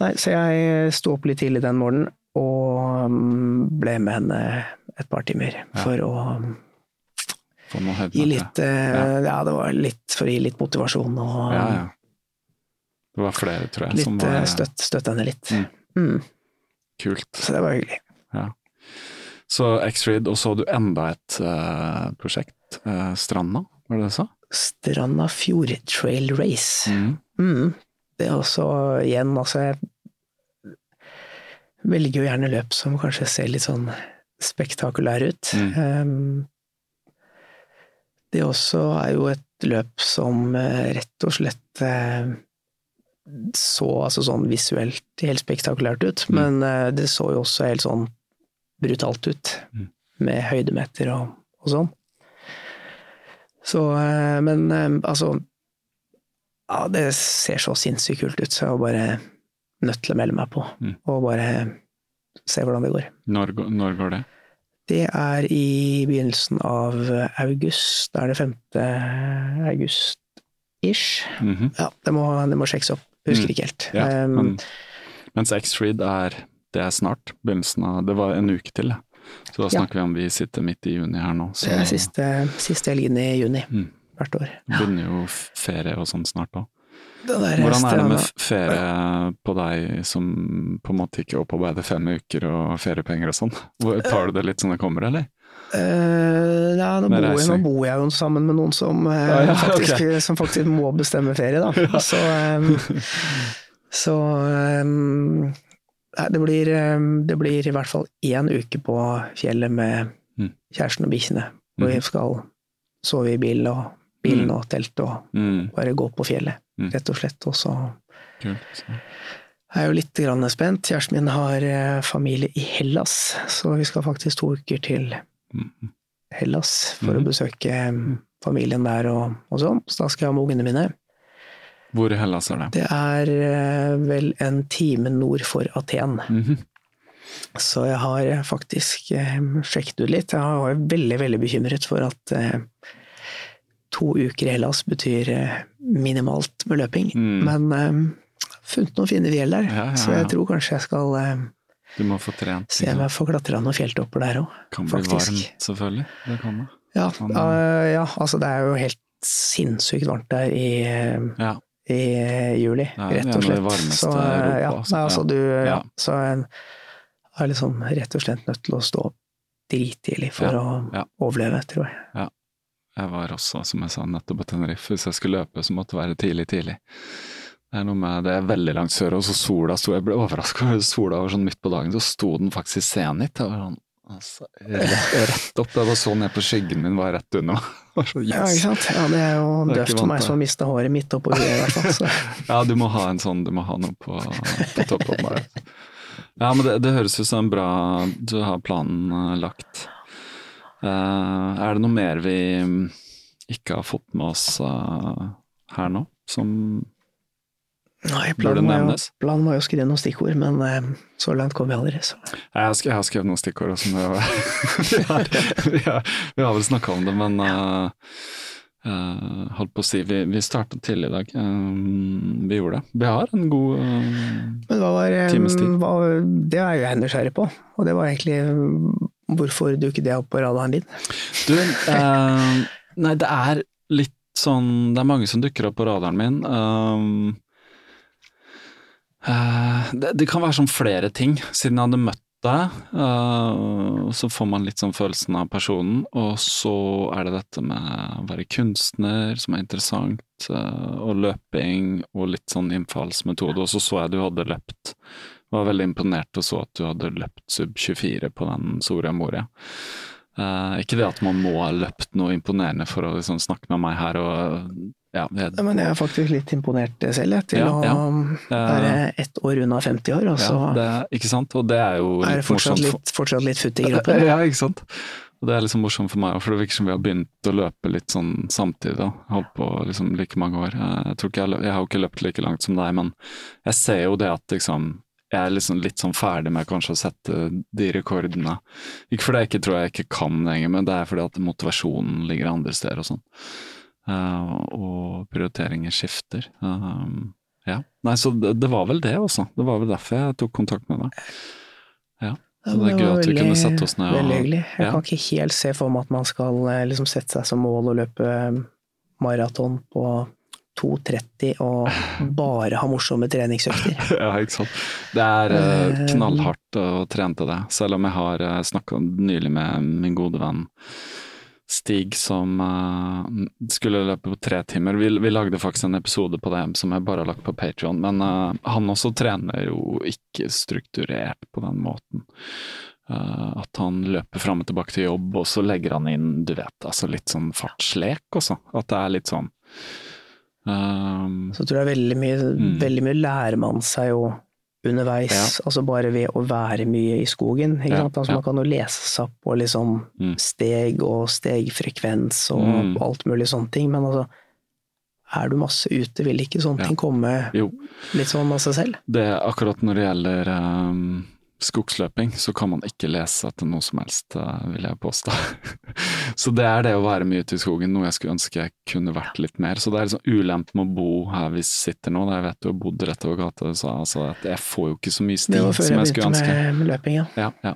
Nei, så jeg sto opp litt tidlig den morgenen og mm, ble med henne et par timer for å gi litt eh, ja. det var litt for å gi litt motivasjon og Ja, ja. Det var flere, tror jeg, som var eh, støtt, støtte henne litt. Mm. Mm. kult. Så det var hyggelig. Så X-Read, og så du enda et uh, prosjekt, Uh, Stranda, var det det du sa? Stranda Fjord Trail Race. Mm. Mm. Det er også igjen, altså Jeg velger jo gjerne løp som kanskje ser litt sånn spektakulære ut. Mm. Um, det også er jo et løp som eh, rett og slett eh, så altså sånn visuelt helt spektakulært ut, Mm. men eh, det så jo også helt sånn brutalt ut. Mm. Med høydemeter og, og sånn. Så, men altså Ja, det ser så sinnssykt kult ut, så jeg var bare nødt til å melde meg på. Mm. Og bare se hvordan det går. Når, går- når går det? Det er i begynnelsen av august. Da er det 5. august-ish. Mhm. Ja, det må, det må sjekkes opp. Husker Mm. ikke helt. Ja, Um, men, mens X-Freed er det er snart, begynnelsen av Det var en uke til. Så da Ja. snakker vi om vi sitter midt i juni her nå. Så det er siste, siste helgen i juni Mm. Hvert år. det begynner jo ferie og sånn snart òg. Hvordan er det med ferie på deg som på en måte ikke opparbeider fem uker og feriepenger og sånn? Tar du det litt som det kommer, eller? Uh, ja, nå bor, jeg, nå bor jeg jo sammen med noen som, uh, Ja, ja, faktisk, som faktisk må bestemme ferie, da. Så, um, så um, det, blir, um, det blir i hvert fall én uke på fjellet med Mm. kjæresten og bikkjene. Hvor vi Mhm. skal sove i bil og, bilen Mm. og telt og Mm, bare gå på fjellet, Mm. rett og slett. Og så kult. Er jeg jo litt grann spent. Kjæresten min har eh, familie i Hellas, så vi skal faktisk to uker til Mm. Hellas for å besøke familien der og, og sånn. Så da skal jeg ha med ungene mine. Hvor i Hellas er det? Det er eh, vel en time nord for Aten. Mhm. Så jeg har eh, faktisk sjekket ut litt. Jeg var veldig, veldig bekymret for at to uker i Hellas betyr eh, minimalt med løping. Mm. Men um, funnet noen fine fjell der, Ja, ja, så jeg tror kanskje jeg skal um, trent. se om jeg får klatra noen fjelltopper der òg. Kan bli faktisk. varmt, selvfølgelig. Det kan det. Ja, eh, ja, altså det er jo helt sinnssykt varmt der i, uh, Ja. i juli, rett og slett. så, Europa, ja, altså. altså, du, ja. Ja. så en er liksom rett og slett nødt til å stå opp drittidlig for Ja, å overleve, tror jeg. Jeg var også, som jeg sa, nettopp på Tenerife. Hvis jeg skulle løpe, så måtte det være tidlig, tidlig. Det er noe med det er veldig langt sør, og så sola sto Jeg ble overraska over sola var sånn midt på dagen, så sto den faktisk i senit. Jeg var sånn, altså, rett, rett opp. Jeg bare så ned på skyggen min, var rett under meg. Var Ja, ikke sant? Ja, det er jo døvt for meg som har mista håret midt oppå huet, i hvert fall. Så. Ja, du må ha en sånn, du må ha noe på, på toppen der. Ja, men det, det høres ut som en bra Du har planen eh, lagt. Eh, er det noe mer vi mm, ikke har fått med oss eh, her nå, som Nei, planen var, jo, planen var jo å skrive noen stikkord, men eh, så langt kom vi aldri. Så. Jeg har, jeg har skrevet noen stikkord også, vi, har, vi, har, vi har vel snakka om det, men uh, uh, holdt på å si, vi, vi starta tidlig i dag. Eh, vi gjorde det. Vi har en god uh, Men hva var Times tid. hva, Det er jeg nysgjerrig på, og det var egentlig Hvorfor dukker det opp på radaren din? Du, eh, nei det er litt sånn Det er mange som dukker opp på radaren min. Um, uh, det, det kan være sånn flere ting. Siden jeg hadde møtt deg, uh, så får man litt sånn følelsen av personen. Og så er det dette med å være kunstner, som er interessant, uh, og løping, og litt sånn innfallsmetode. Og så så jeg du hadde løpt. Var veldig imponert og så at du hadde løpt sub 24 på den Soria Moria. Uh, ikke det at man må ha løpt noe imponerende for å liksom snakke med meg her og ja, jeg, Ja, men jeg er faktisk litt imponert selv, jeg, til Ja, å være ett år unna 50 år, og så det, Ikke sant? Og det er jo er litt fortsatt morsomt. for- litt, fortsatt litt futt i kroppen. Ja, ikke sant. Og det er liksom morsomt for meg, for det virker som vi har begynt å løpe litt sånn samtidig. da. Holdt på liksom like mange år. Eh, Jeg jeg, jeg har jo ikke løpt like langt som deg, men jeg ser jo det at liksom jeg er liksom litt sånn ferdig med kanskje å sette de rekordene. Ikke fordi jeg ikke tror jeg ikke kan lenger, men det er fordi at motivasjonen ligger andre steder og sånn. Uh, og prioriteringer skifter. Uh, ja. Nei, så det, det, var vel det også. Det var vel derfor jeg tok kontakt med deg. Ja. Så det er gøy at vi kunne sette oss ned og Veldig hyggelig. Jeg ja. kan ikke helt se for meg at man skal eh, liksom sette seg som mål å løpe maraton på 2,30 og bare ha morsomme treningsøkter. ja, ikke sant. Det er uh, knallhardt å trene til det, selv om jeg har uh, snakka nylig med min gode venn Stig som skulle løpe på tre timer. Vi, vi, lagde faktisk en episode på det som jeg bare har lagt på Patrion, men han også trener jo ikke strukturert på den måten. Uh, at han løper fram og tilbake til jobb, og så legger han inn, du vet, altså litt sånn fartslek også. At det er litt sånn Um, så tror jeg veldig mye, mm. veldig mye lærer man seg jo underveis, ja. altså bare ved å være mye i skogen. Ikke ja? Altså ja. Man kan jo lese seg opp på liksom mm. steg og stegfrekvens og mm. alt mulig sånne ting, men altså er du masse ute, vil ikke sånne ting komme jo. litt sånn av seg selv? Det er akkurat når det gjelder um skogsløping, så kan man ikke lese etter noe som helst, eh, vil jeg påstå. så det er det å være mye ute i skogen, noe jeg skulle ønske jeg kunne vært litt mer. Så det er liksom ulempe med å bo her vi sitter nå, jeg vet du har bodd rett over gata, så altså, jeg får jo ikke så mye sti som jeg skulle ønske. Det var før jeg begynte med, løping, ja. ja, ja.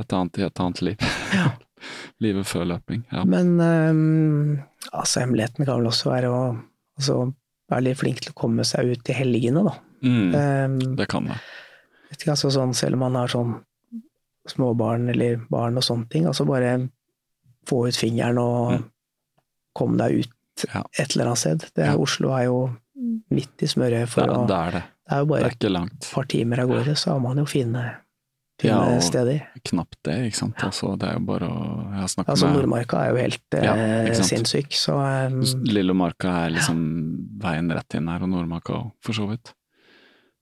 Et annet, et annet liv. Ja. Livet før løping, ja. Men um, altså, hemmeligheten kan vel også være å altså, være litt flink til å komme seg ut i helgene, da. Mm, um, det kan det ikke, altså sånn, selv om man har sånn småbarn eller barn og sånne ting, altså bare få ut fingeren og mm. komme deg ut ja. et eller annet sted. Det, ja. Oslo er jo midt i smørøyet for ja, å det er det. Det er jo bare er et par timer av gårde, så har man jo fine, ja, og steder. Knapt det, ikke sant. Altså, det er jo bare å Jeg har snakket altså, med Nordmarka er jo helt ja, sinnssyk, så um, Lillomarka er liksom veien rett inn her, og Nordmarka òg, for så vidt.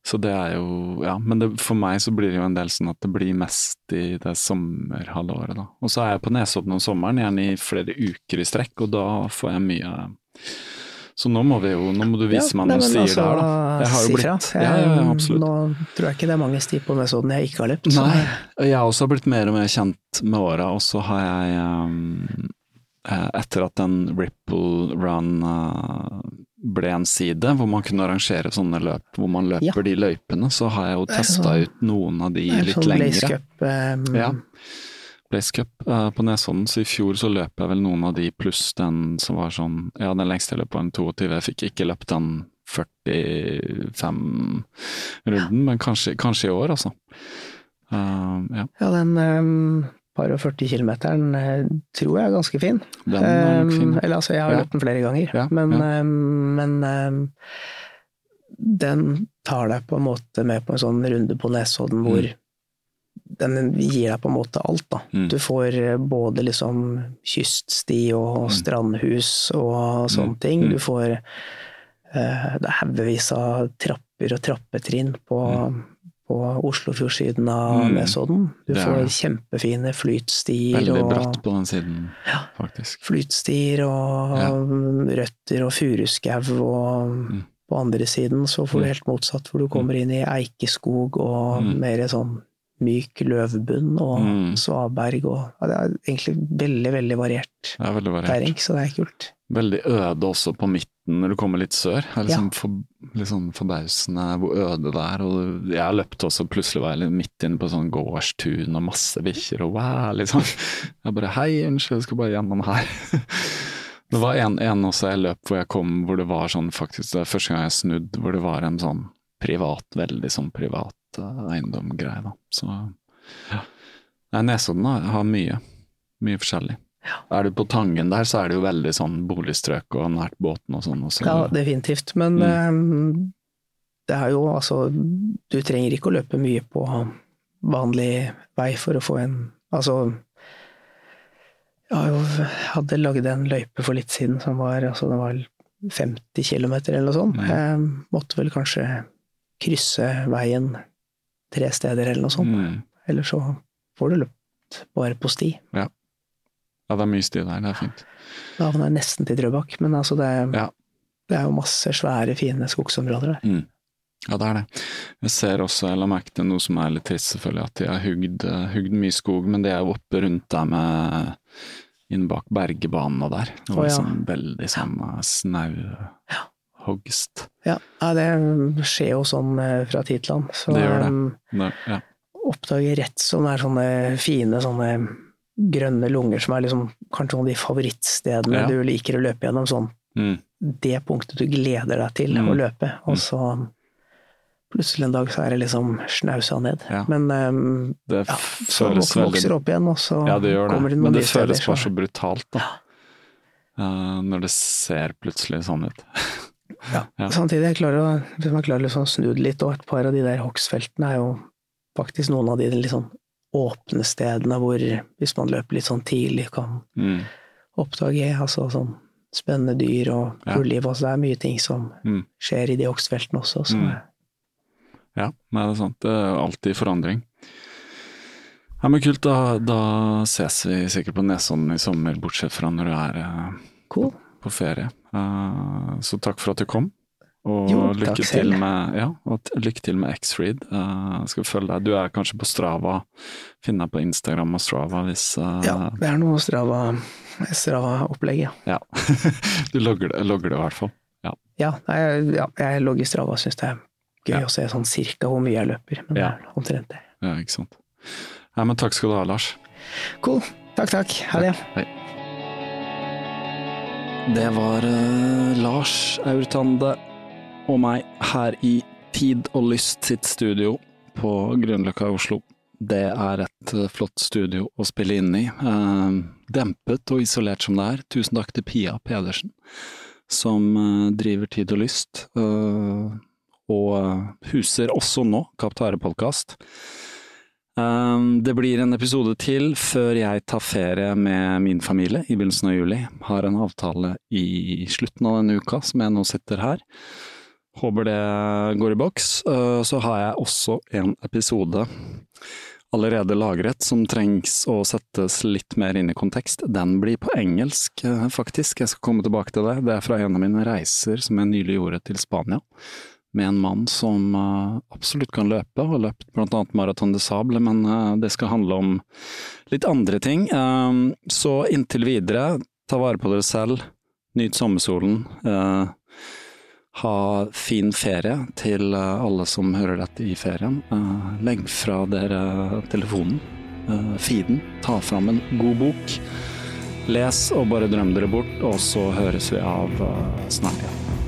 Så det er jo Ja, men det, for meg så blir det jo en del sånn at det blir mest i det sommerhalvåret, da. Og så er jeg på Nesodden om sommeren, gjerne i flere uker i strekk, og da får jeg mye så nå må vi jo, nå må du vise ja, meg noen stier altså, der, da. Jeg har jo blitt ja, ja, absolutt. Nå tror jeg ikke det er mange stier på Nesodden jeg ikke har løpt. Nei, jeg har også blitt mer og mer kjent med åra, og så har jeg um, etter at den Ripple Run uh, ble en side, hvor man kunne arrangere sånne løp hvor man løper ja. de løypene, så har jeg jo testa sånn, ut noen av de litt sånn lengre. Cup, um... Ja. Blaze Cup uh, på Nesodden, så i fjor så løp jeg vel noen av de pluss den som var sånn Ja, den lengste jeg løp var en 22, jeg fikk ikke løpt den 45-runden, men kanskje, kanskje, i år, altså. Uh, ja. ja, den um par og 40 kilometeren eh, tror jeg er ganske fin. Den er nok fin. Um, eller altså, jeg har ja. løpt den flere ganger, ja, men, ja. Um, men um, den tar deg på en måte med på en sånn runde på Nesodden hvor mm. den gir deg på en måte alt, da. Mm. Du får eh, både liksom kyststi og mm. strandhus og sånne mm. ting. Du mm. får uh, det haugevis av trapper og trappetrinn på mm på Oslofjordsiden av mm. Nesodden. Du får kjempefine flytstier. Veldig og, bratt på den siden, ja, faktisk. Flytstier og ja. røtter og furuskau, og mm. på andre siden så får du mm. helt motsatt, hvor du kommer mm. inn i eikeskog og mm. mer sånn myk løvbunn og mm. svaberg og ja, Det er egentlig veldig, veldig variert, ja, veldig variert. terreng, så det er kult. Veldig øde også på midten når du kommer litt sør. Det er liksom, ja. for, liksom forbausende hvor øde det er. Og jeg har løpt også, plutselig var jeg midt inne på sånn gårdstun og masse bikkjer og wow, liksom. Jeg bare hei, unnskyld, jeg skal bare gjennom her. Det var en, en også jeg løp hvor jeg kom hvor det var sånn faktisk, det er første gang jeg snudd hvor det var en sånn privat, veldig sånn privat uh, eiendom-greie, da. Så ja. Nesodden har mye. Mye forskjellig. Ja. Er du på Tangen der, så er det jo veldig sånn boligstrøk og nært båten og sånn. Også. Ja, definitivt. Men mm. um, det er jo altså Du trenger ikke å løpe mye på vanlig vei for å få en Altså Jeg hadde lagd en løype for litt siden som var altså den var 50 km eller noe sånt. Mm. Jeg måtte vel kanskje krysse veien tre steder eller noe sånt. Mm. Eller så får du løpt bare på sti. Ja. Ja, det er mye sti der, det er fint. Da havner jeg nesten til Drøbak, men altså det er, ja. det er, jo masse svære, fine skogsområder der. Mm. Ja, det er det. Jeg ser også, jeg la merke til noe som er litt trist, selvfølgelig, at de har hugd, hugd mye skog, men de er jo oppe rundt der med inn bak bergebanen og der. Det var var ja. liksom veldig sånn snau snau hogst. Ja, ja, det skjer jo sånn eh, fra tid til annen. Så Det gjør det. Nei, ja. oppdager rett som er sånne fine sånne grønne lunger som er liksom kanskje noen av de favorittstedene Ja. du liker å løpe gjennom. Sånn Mm. det punktet du gleder deg til Mm. å løpe, og så plutselig en dag så er det liksom snausa ned. Ja. Men um, Det ja, så vokser, veldig opp igjen, og så Ja, det gjør kommer det, det men noen det føles bare så brutalt, da. Eh, når det ser plutselig sånn ut. Ja. Ja. Samtidig, jeg klarer å, hvis man klarer å liksom snu det litt, og et par av de der hogstfeltene er jo faktisk noen av de litt sånn åpne stedene hvor, hvis man løper litt sånn tidlig, kan Mm. oppdage altså sånn spennende dyr og Ja. Altså det er mye ting som Mm. skjer i de hogstfeltene også. Så Mm. Ja, nei, det er sant. Det er alltid forandring. Ja, men kult. Da, da ses vi sikkert på Nesodden i sommer, bortsett fra når du er eh, cool. på ferie. Eh, så takk for at du kom. Og Jo, lykke til med, ja, og lykke til med X-Read. Uh, skal følge deg. Du er kanskje på Strava. Finn deg på Instagram og Strava hvis uh, Ja, det er noe Strava- Strava-opplegg, ja. ja. du logger det, logger det i hvert fall. Ja. Ja, jeg, ja, jeg logger Strava syns det er gøy å se sånn cirka hvor mye jeg løper. Men det er omtrent det. ja, ikke sant. Ja, men takk skal du ha, Lars. Cool. Takk, takk. Ha det. Hei. Det var uh, Lars Aurtande og meg her i Tid og Lyst sitt studio på Grünerløkka i Oslo. Det er et uh, flott studio å spille inn i. Uh, dempet og isolert som det er. Tusen takk til Pia Pedersen, som driver Tid og Lyst, og huser også nå Kaptare-podkast. Um, Det blir en episode til før jeg tar ferie med min familie i begynnelsen av juli. Har en avtale i slutten av denne uka som jeg nå sitter her. Håper det går i boks. Uh, Så har jeg også en episode allerede lagret som trengs å settes litt mer inn i kontekst. Den blir på engelsk, uh, faktisk. Jeg skal komme tilbake til det. Det er fra en av mine reiser som jeg nylig gjorde til Spania med en mann som eh, absolutt kan løpe, og har løpt blant annet Marathon de Sable, men eh, det skal handle om litt andre ting. Eh, så inntil videre, ta vare på dere selv, nyt sommersolen. ha fin ferie til alle som hører dette i ferien. Legg fra dere telefonen, feeden, ta fram en god bok. Les og bare drøm dere bort, og så høres vi av snart igjen.